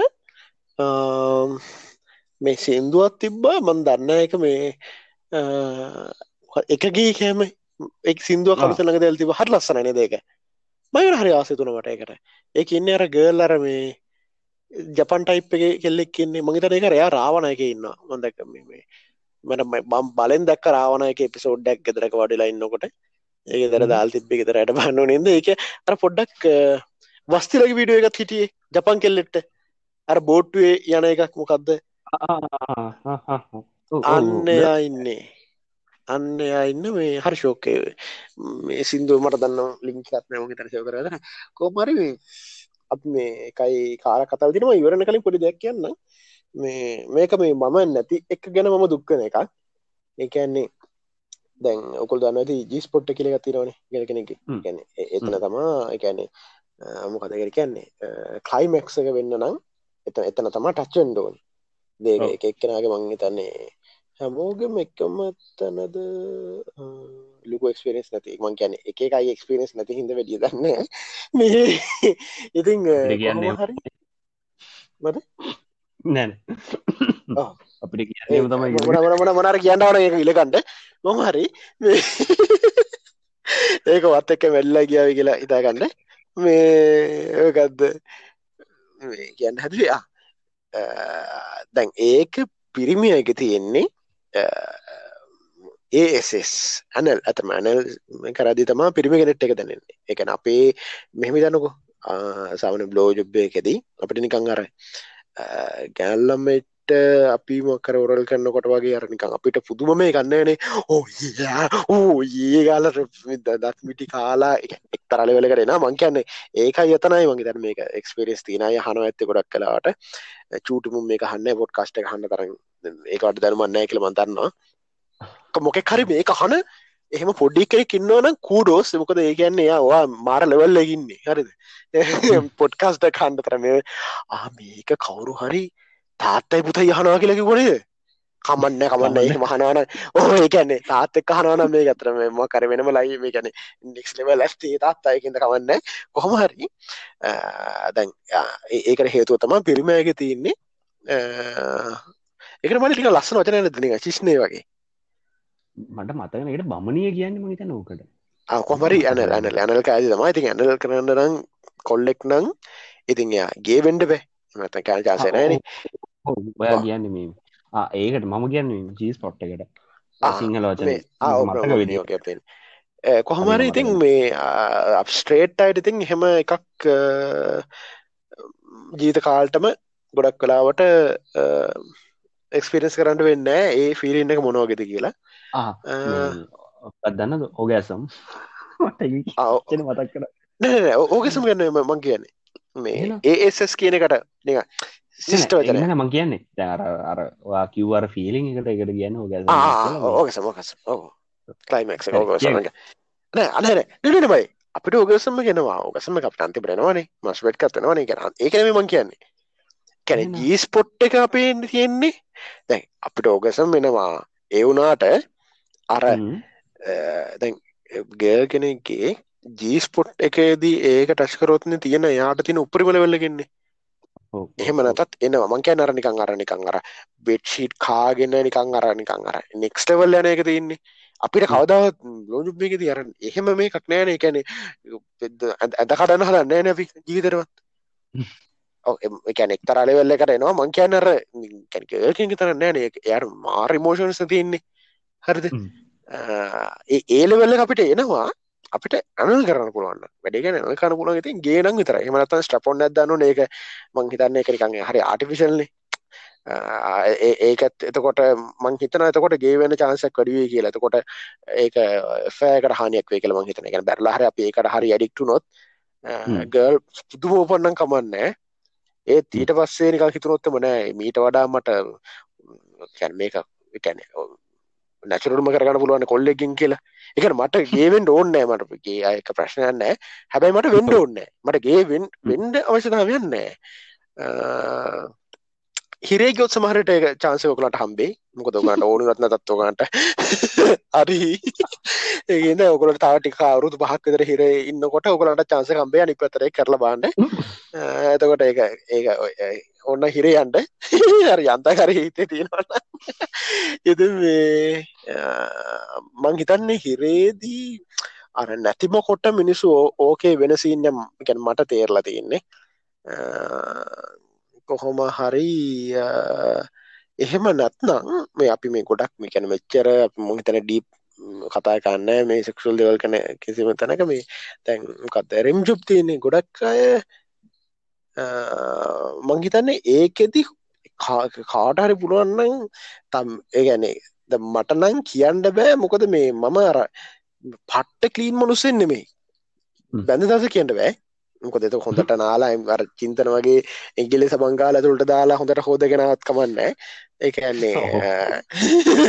මේ සින්දුවත් තිබ්බා මන් දන්න එක මේ එකගේ කෑම එක් සිින්දුව කමස ළඟ දැල් තිබ හට ලස්සනන දෙක මයන හරි ආසය තුනමට එකට ඒක ඉන්න අර ගර්ල් අර මේ ජපන් ටයිප් එක කෙල්ලෙක් කියන්නේ මගේ තර එක රයා රාවණ එක ඉන්න මන්දක මේ මට බම් බලෙන් දක් රාවණ එක පිසෝඩ්ඩක් ගෙදරක වඩිලා ඉන්නකොට. ඒක දර දල් තිබ්බි ගෙදරට බන්න නද? ඒක අර පොඩ්ඩක් වස්තිලක විඩිය එකත් හිටියේ ජපන් කෙල්ලෙට්ට අර බෝට්ටුවේ යන එකක් මොකක්ද අන්න ඉන්නේ අන්න ඉන්න මේ හරි ශෝකය මේ සිින්දුව මට දන්න ලිංකත්නය මගේ තරසය කරද කෝමරි අප මේ එකයි කාර කතාව තිනම ඉවරණ කලින් පොඩි දෙයක් කියන්න මේ මේක මේ මම නැති එක ගැන මම දුක්කන එකක්. ඒකන්නේ දැන් ඔකුල් දන්නති ජිස් පොට්ට කියල ගතිරවන ගෙල කෙනෙක ගැන එතන තමා එකන්නේ මොකදකර කියන්නේ කලයිමක්ස එක වෙන්න නම් එත එතන තමා ටච්චෙන්ඩෝන් දේක එක එක්කෙනගේ මං තන්නේ හැමෝගම එකම තැනද ලුක එක්ස්පිරෙන්ස් නැති. මං කියන එක එකයි එක්ස්පිරෙන්ස් නැති හිද වැඩිය දන්න මේ ඉතිං කියන්නේ හරි. මට නැන අපිට කිය තමයි මොන මොනර කියන්නවන එක ඉලකන්ට මොම හරි. ඒක වත් එක්ක වෙල්ලා ගියාව කියලා ඉතාගන්න මේ ගත්ද කියන්න හැදවා. දැන් ඒක පිරිමිය එක තියෙන්නේ ඒස් ඇනල් ඇතම ඇනල් කරදි තමා පිරිමි ගෙනෙට් එක දැනෙන්නේ. එකන අපේ මෙහෙමි දන්නකෝ සාමන බ්ලෝ ජුබ්බයකෙදී අපිට නිකං අර ගෑල්ලම්මට අපි මොකර ඔරල් කරන්නකොට වගේ අරනිකං අපිට පුදුම මේ ගන්නනේ ඕ ඕ ඒ ගාල oh oh දත්මිටි කාලා එක්තරල වෙල කරෙන මං කියන්නේ ඒක යතනයි මගේ තැන මේක එක්ස්පිරස් තිනය හන ඇත්ත ගොඩක් කලාට චූටමුම් මේ හන්න පොට් කස්ට හන්න තරන් ඒකට දැනුමන්නෑ කියල මන්තන්නවා මොකෙක් හරි මේක හන එහෙම පොඩ්ඩි කෙනෙක් ඉන්නවනම් කූඩෝස් මොකද ඒ කියන්නේ වා මාර ලෙවල් ලගින්නේ හරිද? පොඩ්කාස්ට කණ්ඩ තරම ආ මේක කවුරු හරි තාත්තයි පුත යහනවා කියලකි ගොනද කමන්න කමන්න. ඒ මහනවන ඕ ඒකන්නේ තාත් එක් හනවන මේ ගතරම ම කර වෙනම ලයි මේ ගැන නික්ස් ලෙව ලස්ටේ තාත් අයකින්ද කමන්න. කොහොම හරි. දැන් ඒකට හේතුව තම පිරිමයක තියන්නේ එක මට ටික ලස්සන වචනය දනික චිස්්නය වගේ. මට මතකනට බමණිය කියන්න මහිත නෝකට කොමරි ඇන ඇන ඇනල් කාද තමයි. ඉතින් ඇනල් කරන්න නම් කොල්ලෙක් නං ඉතින් යා ගේ වෙන්ඩ බෑ. මත කෑල් ජාසනන ඔයා කියන්න මේ ඒකට මම කියන්න ජීස් පොට්ට එකට. සිංහල වචන විඩියෝකෙන් කොහොමර ඉතින් මේ අපස්ට්‍රේට් අයිට ඉතින් හෙම එකක් ජීත කාල්ටම ගොඩක් කලාවට එක්ස්පිරස් කරන්න වෙන්න ඒ ෆිලින්න එක මොනෝගෙද කියලා. දන්න ඕගෑසම්. මතක් කර ඕගෙසම් ගන්න මං කියන්නේ. මේ ඒස් කියනකට නික සිිස්ට වචන මං කියන්නේ. දැර අරවා කිව්වර ෆිලිං එකට එකට කියන්න ඕග ඕගසමකස් ලයිමක් නෑ අනර නනබයි අපිට ඕගසම ගෙනවා ඕගසම අප අන්ති බරෙනවානේ මස්වට් කතනවානේ කරන්න ඒකනම මං කියන්නේ. කැන ජීස් පොට් එක අපේ තියෙන්නේ. දැන් අපිට ඕගසම් වෙනවා ඒවුනාට අර දැන් ගෑ කෙනෙක්ගේ ජීස්පොට් එකේදී ඒක ටස්කරොත්න තියෙන යාට තින උපරිමල වෙල්ලගෙන්නේ එහෙම නැතත් එනවා. මං කෑ අරනිකං අරනිකං අර බෙඩ්ෂීට් කාගෙන නිකං අරනිකං අර නෙක්ස්ටවල් යන එක තියන්නේ අපිට කවදාවත් ලෝජුබ්බේක තියරන්න එහෙම මේ කක් නෑන එකැනෙ ඇද කඩන්න හදන්න නෑ නැි ජීවිතරවත් එකැන එක්තරල වෙල්ල කරනවා මං කියන්නර කැනක තරන්න නෑන යාර මාරිමෝෂන්ස තියන්නේ. හරිද? ඒල වෙල්ල අපිට එනවා අපිට අනල් කරන්න පුළුවන් වැඩගෙන නල් කන පුළුවන් ඉතින් ගේනම් විතර එමනත් ස්ටපොන් දන්න ඒක මං හිතන්නේ එකරිකන් හරි ආටිෆිශල්ලි ඒකත් එතකොට මං හිතන එතකොට ගේ වෙන චාන්සක් කඩුවේ කියලා. එතකොට ඒක ෆෑකට හනියක් වේ කියලා මං හිතන එක බැරලා හරි අපි ඒකට හරි ඇඩික්ටු නොත් ගල් පුදුම ඕපන්නම් කමන්නේ ඒත් ඊට පස්සේ නිකල් හිතුනොත්තම නෑ. මීට වඩා මට කැන් මේක කැන නැචරුම කරගන්න පුළුවන් කොල්ලෙකින් කියලා. එක මට ගේවෙන් ඕන්නෑ මටගේ අයක ප්‍රශ්නයන්න හැබැයි මට වෙන්ඩ ඕන්න මට ගේ වෙන්ඩ අවශ්‍යතාවයන්නෑ හිරේ ගොත් සමහරට චාන්සයෝකලට හම්බේ මොක දොගට ඕනු රත්න තත්වගන්ට අරි ඒගන්න ඔකලට තාටික අවරුදු පහක්කදර හිර ඉන්නකොට ඔකලට චාන්ස කම්බේ අනි පතරේ කරල බාන්න ඇතකොට ඒ ඒ ඔන්න හිරයන්ට හරි අන්තකර හිතේ තියෙනවන්න එද මේ මං හිතන්නේ හිරේදී අර නැතිම කොට මිනිස්සු ඕකේ වෙනසිීන්නම් ගැන මට තේරලා තියන්නේ. කොහොම හරි එහෙම නැත්නම් මේ අපි මේ ගොඩක් මේ කැන මෙච්චර මොහිතන ඩීප් කතා කන්න මේ සෙක්ෂල් දෙවල් කන කිසිම තැනක. මේ තැන් කත් රෙම් ජුප් තියන්නේ ගොඩක් අය මංහිතන්නේ ඒකෙදි කාටහරි පුළුවන්නන් තම් ඒගැනේ ද මටනං කියන්න බෑ මොකද මේ මම අර පට්ට කලීන් මනුස්සෙන් නෙමේ බැඳ දස කියන්න බෑ. මොක දෙත හොඳට නාලා අර චින්තන වගේ එගිලි සබංගාල තුළට දාලා හොඳට හෝදගෙනවත් කමන්න එකන්නේ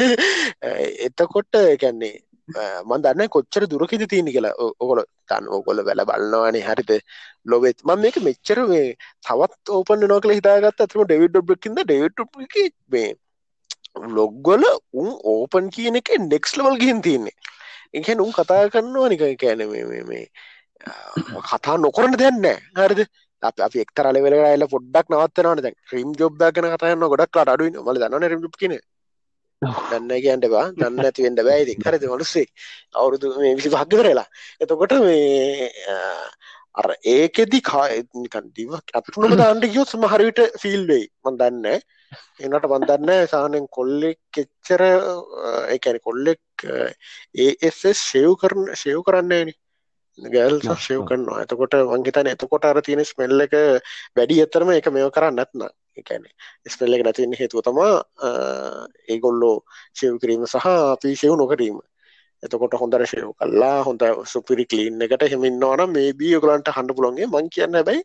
එතකොට එකන්නේ මන් දන්න කොච්චර දුරකිද තියනි කියලා. ඔකොල තන් ඕකොල වැල බලන්නවානේ හරිත ලොවෙත් මම මේක මෙච්චර මේ තවත් ඕපන නොකල හිතාගත් ඇතම ඩෙවිඩ් ොබ්කින්ද ඩෙවිට් මේ ලොග්ගොල උන් ඕපන් කියන එක නෙක්ස් ලවල් ගිහින් තියන්නේ. එකැන උන් කතා කරන්නවා නික කෑන මේ කතා නොකරන දෙන්න හරිද? අප අපි එක්තරල වෙලල පොඩ්ඩක් නවත්තනවන දැ ්‍රීම් ජොබ් ගන කතයන්න ගොඩක් අඩුව මල දන්න රීම් කියන දන්න කියන්ටවා දන්න ඇතිවෙන්ට බෑයිති හරිද? මනුස්සේ අවුරුදු මේ විසි භක්ග කරලා එතකොට මේ අර ඒකෙදි කානිකන් දිව ඇතුනම දාන්ට ගියොත් සමහරවිට ෆිල් වෙයි. මන් දන්න එනට බන්දන්න සානෙන් කොල්ලෙක් කෙච්චර එකැන කොල්ලෙක් ඒස් ශයව් කරන ශයව් කරන්නේන ගැල් ශයව් කරනවා. එතකොට වංගේතන එතකොට අර තියෙන ස්මෙල්ල එක වැඩි එතරම එක මෙව කරන්න නැත්න එකැන ස්පෙල්ල එක නැතින්න හේතුව තමා ඒගොල්ලෝ ශයව් කිරීම සහ අපි ශයව් නොකරීම. එතකොට හොඳර ශයෝ කල්ලා හොඳ සුපිරි කලීන් එකට හෙමින්නවන මේ බී ඔගලන්ට හඬ පුළොන්ගේ මං කියන්න බැයි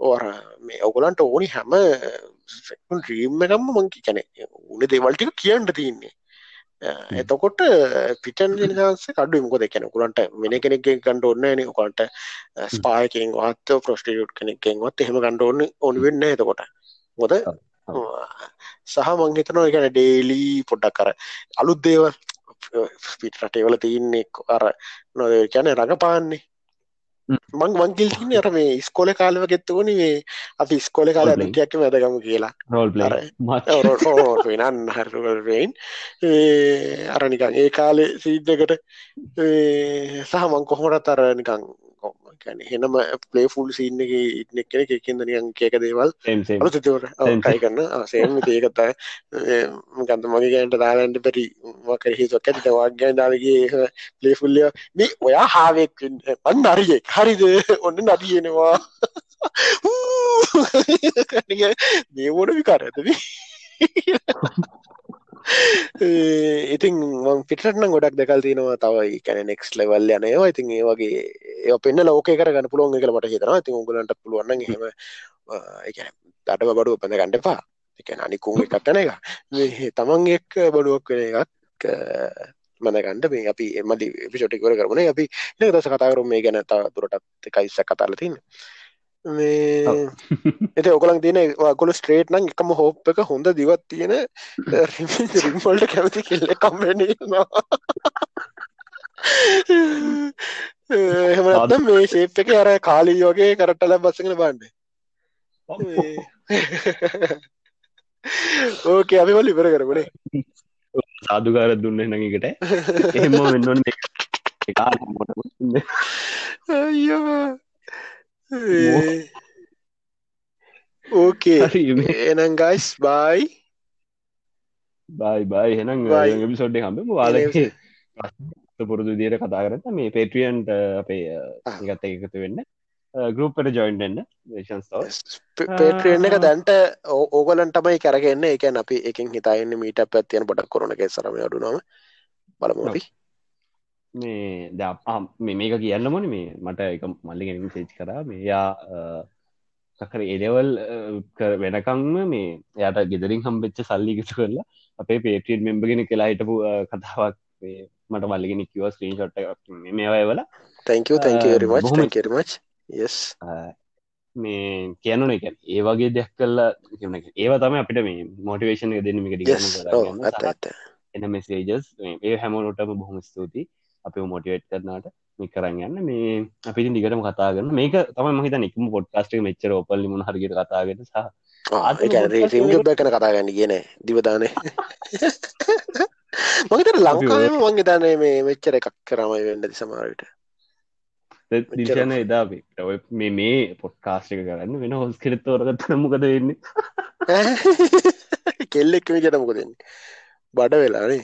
ඕර මේ ඔගලන්ට ඕනි හැම ්‍රීම් එකම්ම මංකි කැනෙ උන දේවල්ටික කියන්න තියන්නේ. එතකොට පිටන් නිදස කඩු මොක දෙකන කුලන්ට වෙන කෙනෙක් කණ්ඩ ඔන්න න. ඔකන්ට ස්පායකින් වත් ප්‍රස්ටියුට් කෙනෙක්ෙන්වත් එහෙම කණ්ඩ ඔන්න ඔන්න වෙන්න එතකොට මොද සහ මංහිතනවා ගැන ඩේලී පොඩ්ඩක් කර අලුත් දේවල් පිට රටේවල තියන්නේ අර නොද කැන රඟපාන්නේ. මං මංගිල් තින්න අර මේ ස්කොල කාලව ගෙත්තවන මේ අපි ස්කොල කාල ඇතිටයක් වැදගම කියලා. වෙනන්න හරවල්රෙන් අරනිකන් ඒ කාලෙ සිීද්ධකට සහ මං කොහොමට අර නිකං ගැන හෙනම පලේ ෆුල් සින්න එක ඉටනෙක් කෙන එකකින්ද නියන් කියක දේවල් අලුතවර කයි කරන්න. සේම ඒකත ගන්ත මගේ ගෑන්ට දාලන්ට පැරි මකර හිතුවක් ඇති. වාග්ගය දාලගේ පලේ ෆුල්ලිය මේ ඔයා හාවෙක් පන්න අරියෙක් හරිද? ඔන්න නතියෙනවා මේ මොඩ විකාර ඇතවී ඉතින් මං පිටන ගොඩක් දෙකල් තිනවා තවයි කැන නෙක්ස් ලෙවල් යනවා ඉතින් ඒ වගේ ඒ පෙන්න්න ලෝක කර පුළුවන් එක මට හිතනවා. ඉතින් උගලන්ට පුළුවන් හෙම දටම බඩුව පඳ ගණඩපා එක අනිකුන් එකත්තන එක. තමන් එක් බඩුවක් වෙන එකක් මනගන්ඩ මේ අපි එමදි පිෂොටිකර කරන අපි දස කතාකරුම් මේ ගැන තා දුරටත් එකයිස්ස කතාල තින්න මේ එත ඔකලන් තියෙන කොල ස්ට්‍රේට් නං එකම හෝප් එක හොඳ දිවත් තියෙන රිම්වල්ට කැමති කෙල්ල කම්බෙනවා එහෙමනත්නම් මේ ශේප් එක අර කාලී වගේ කරටල බස්සගෙන බන්ඩ ඕකේ අපි වල ඉවර කරබනේ සාධකාර දුන්න නඟකට එහෙම වෙන්නන්න අයියෝ ඕකේ එනම් ගයිස් බයි බයි බයි හෙනම් පිසොඩ්ඩ හම්බ. වාලගේ පුරුදු දියට කතා කරත මේ පේට්‍රියන්ට අපේ ගත්ත එකතු වෙන්න. ගරුප්පට ජොයින්ටන්න පේට්‍රියන් එක දැන්ට ඕගලන්ටමයි කරගන්න. එකන් අපි එකින් හිතාන්න මීට පැත්තියන පොඩක් කොරනක සරම අඩුනම බලමි මේ ද මේක කියන්න මොන මේ මට එක මල්ලිගෙනින් සේච් කරා. මේයා සකර එඩවල් වෙනකංම මේ යට ගෙදරින් හම්බෙච්ච සල්ලිගතු කරලා අපේ පේටියන් මෙම්බගෙන කියලා හිටපු කතාවක් මට මල්ලිගෙන කිව ස්ක්‍රීන් ෂොට් මේවය වල තැන්කරිමච් මේ කියනන එක ඒ වගේ දෙයක් කල්ලා ඒව තම අපිට මේ මොටිවේශන දෙන්නම එක එන මෙසේජස් ඒ හැමෝනොටම බොහොම ස්තුතියි අපි මොටිවේට් කරනාට මේ කරන්න යන්න. මේ අපි දිගටම කතාගන්න මේක තම මහිත නිකම පොඩ්කාස්ටේ මෙච්චර ඔපල්ලි මුණ හරිගට කතාගෙන සහ කන කතාගන්න කියන දිවදානේ මගතර ලංකාවම මංගේ දනේ මේ මෙච්චර එකක් කරමයි වෙන්නදි සමාරට දිශන එදා ඔය මේ මේ පොට්කාස්ටික කරන්න වෙන හොස් කෙරෙත්තවරගත් මොකද වෙන්නේ? කෙල්ලෙක් විජට මොක දෙන්නේ බඩ වෙලානේ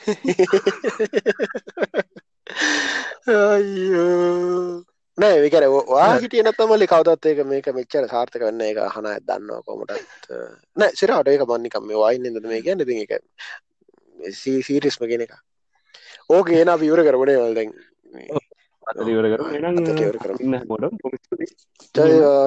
නෑ විකර වා හිටිය නත්තමලි කවදත් ඒක මේක මෙච්චර සාර්ථක වන්න එක හන දන්නවා කොමටත් නෑ සිරට ඒක මන්නිකම් මේ වයින්න මේ ගැන්න ති එක සීරිස්ම ගෙන එක. ඕක ඒන විවර කරබනේ වල්දැන් ඉවර කර ඉන්න මොඩ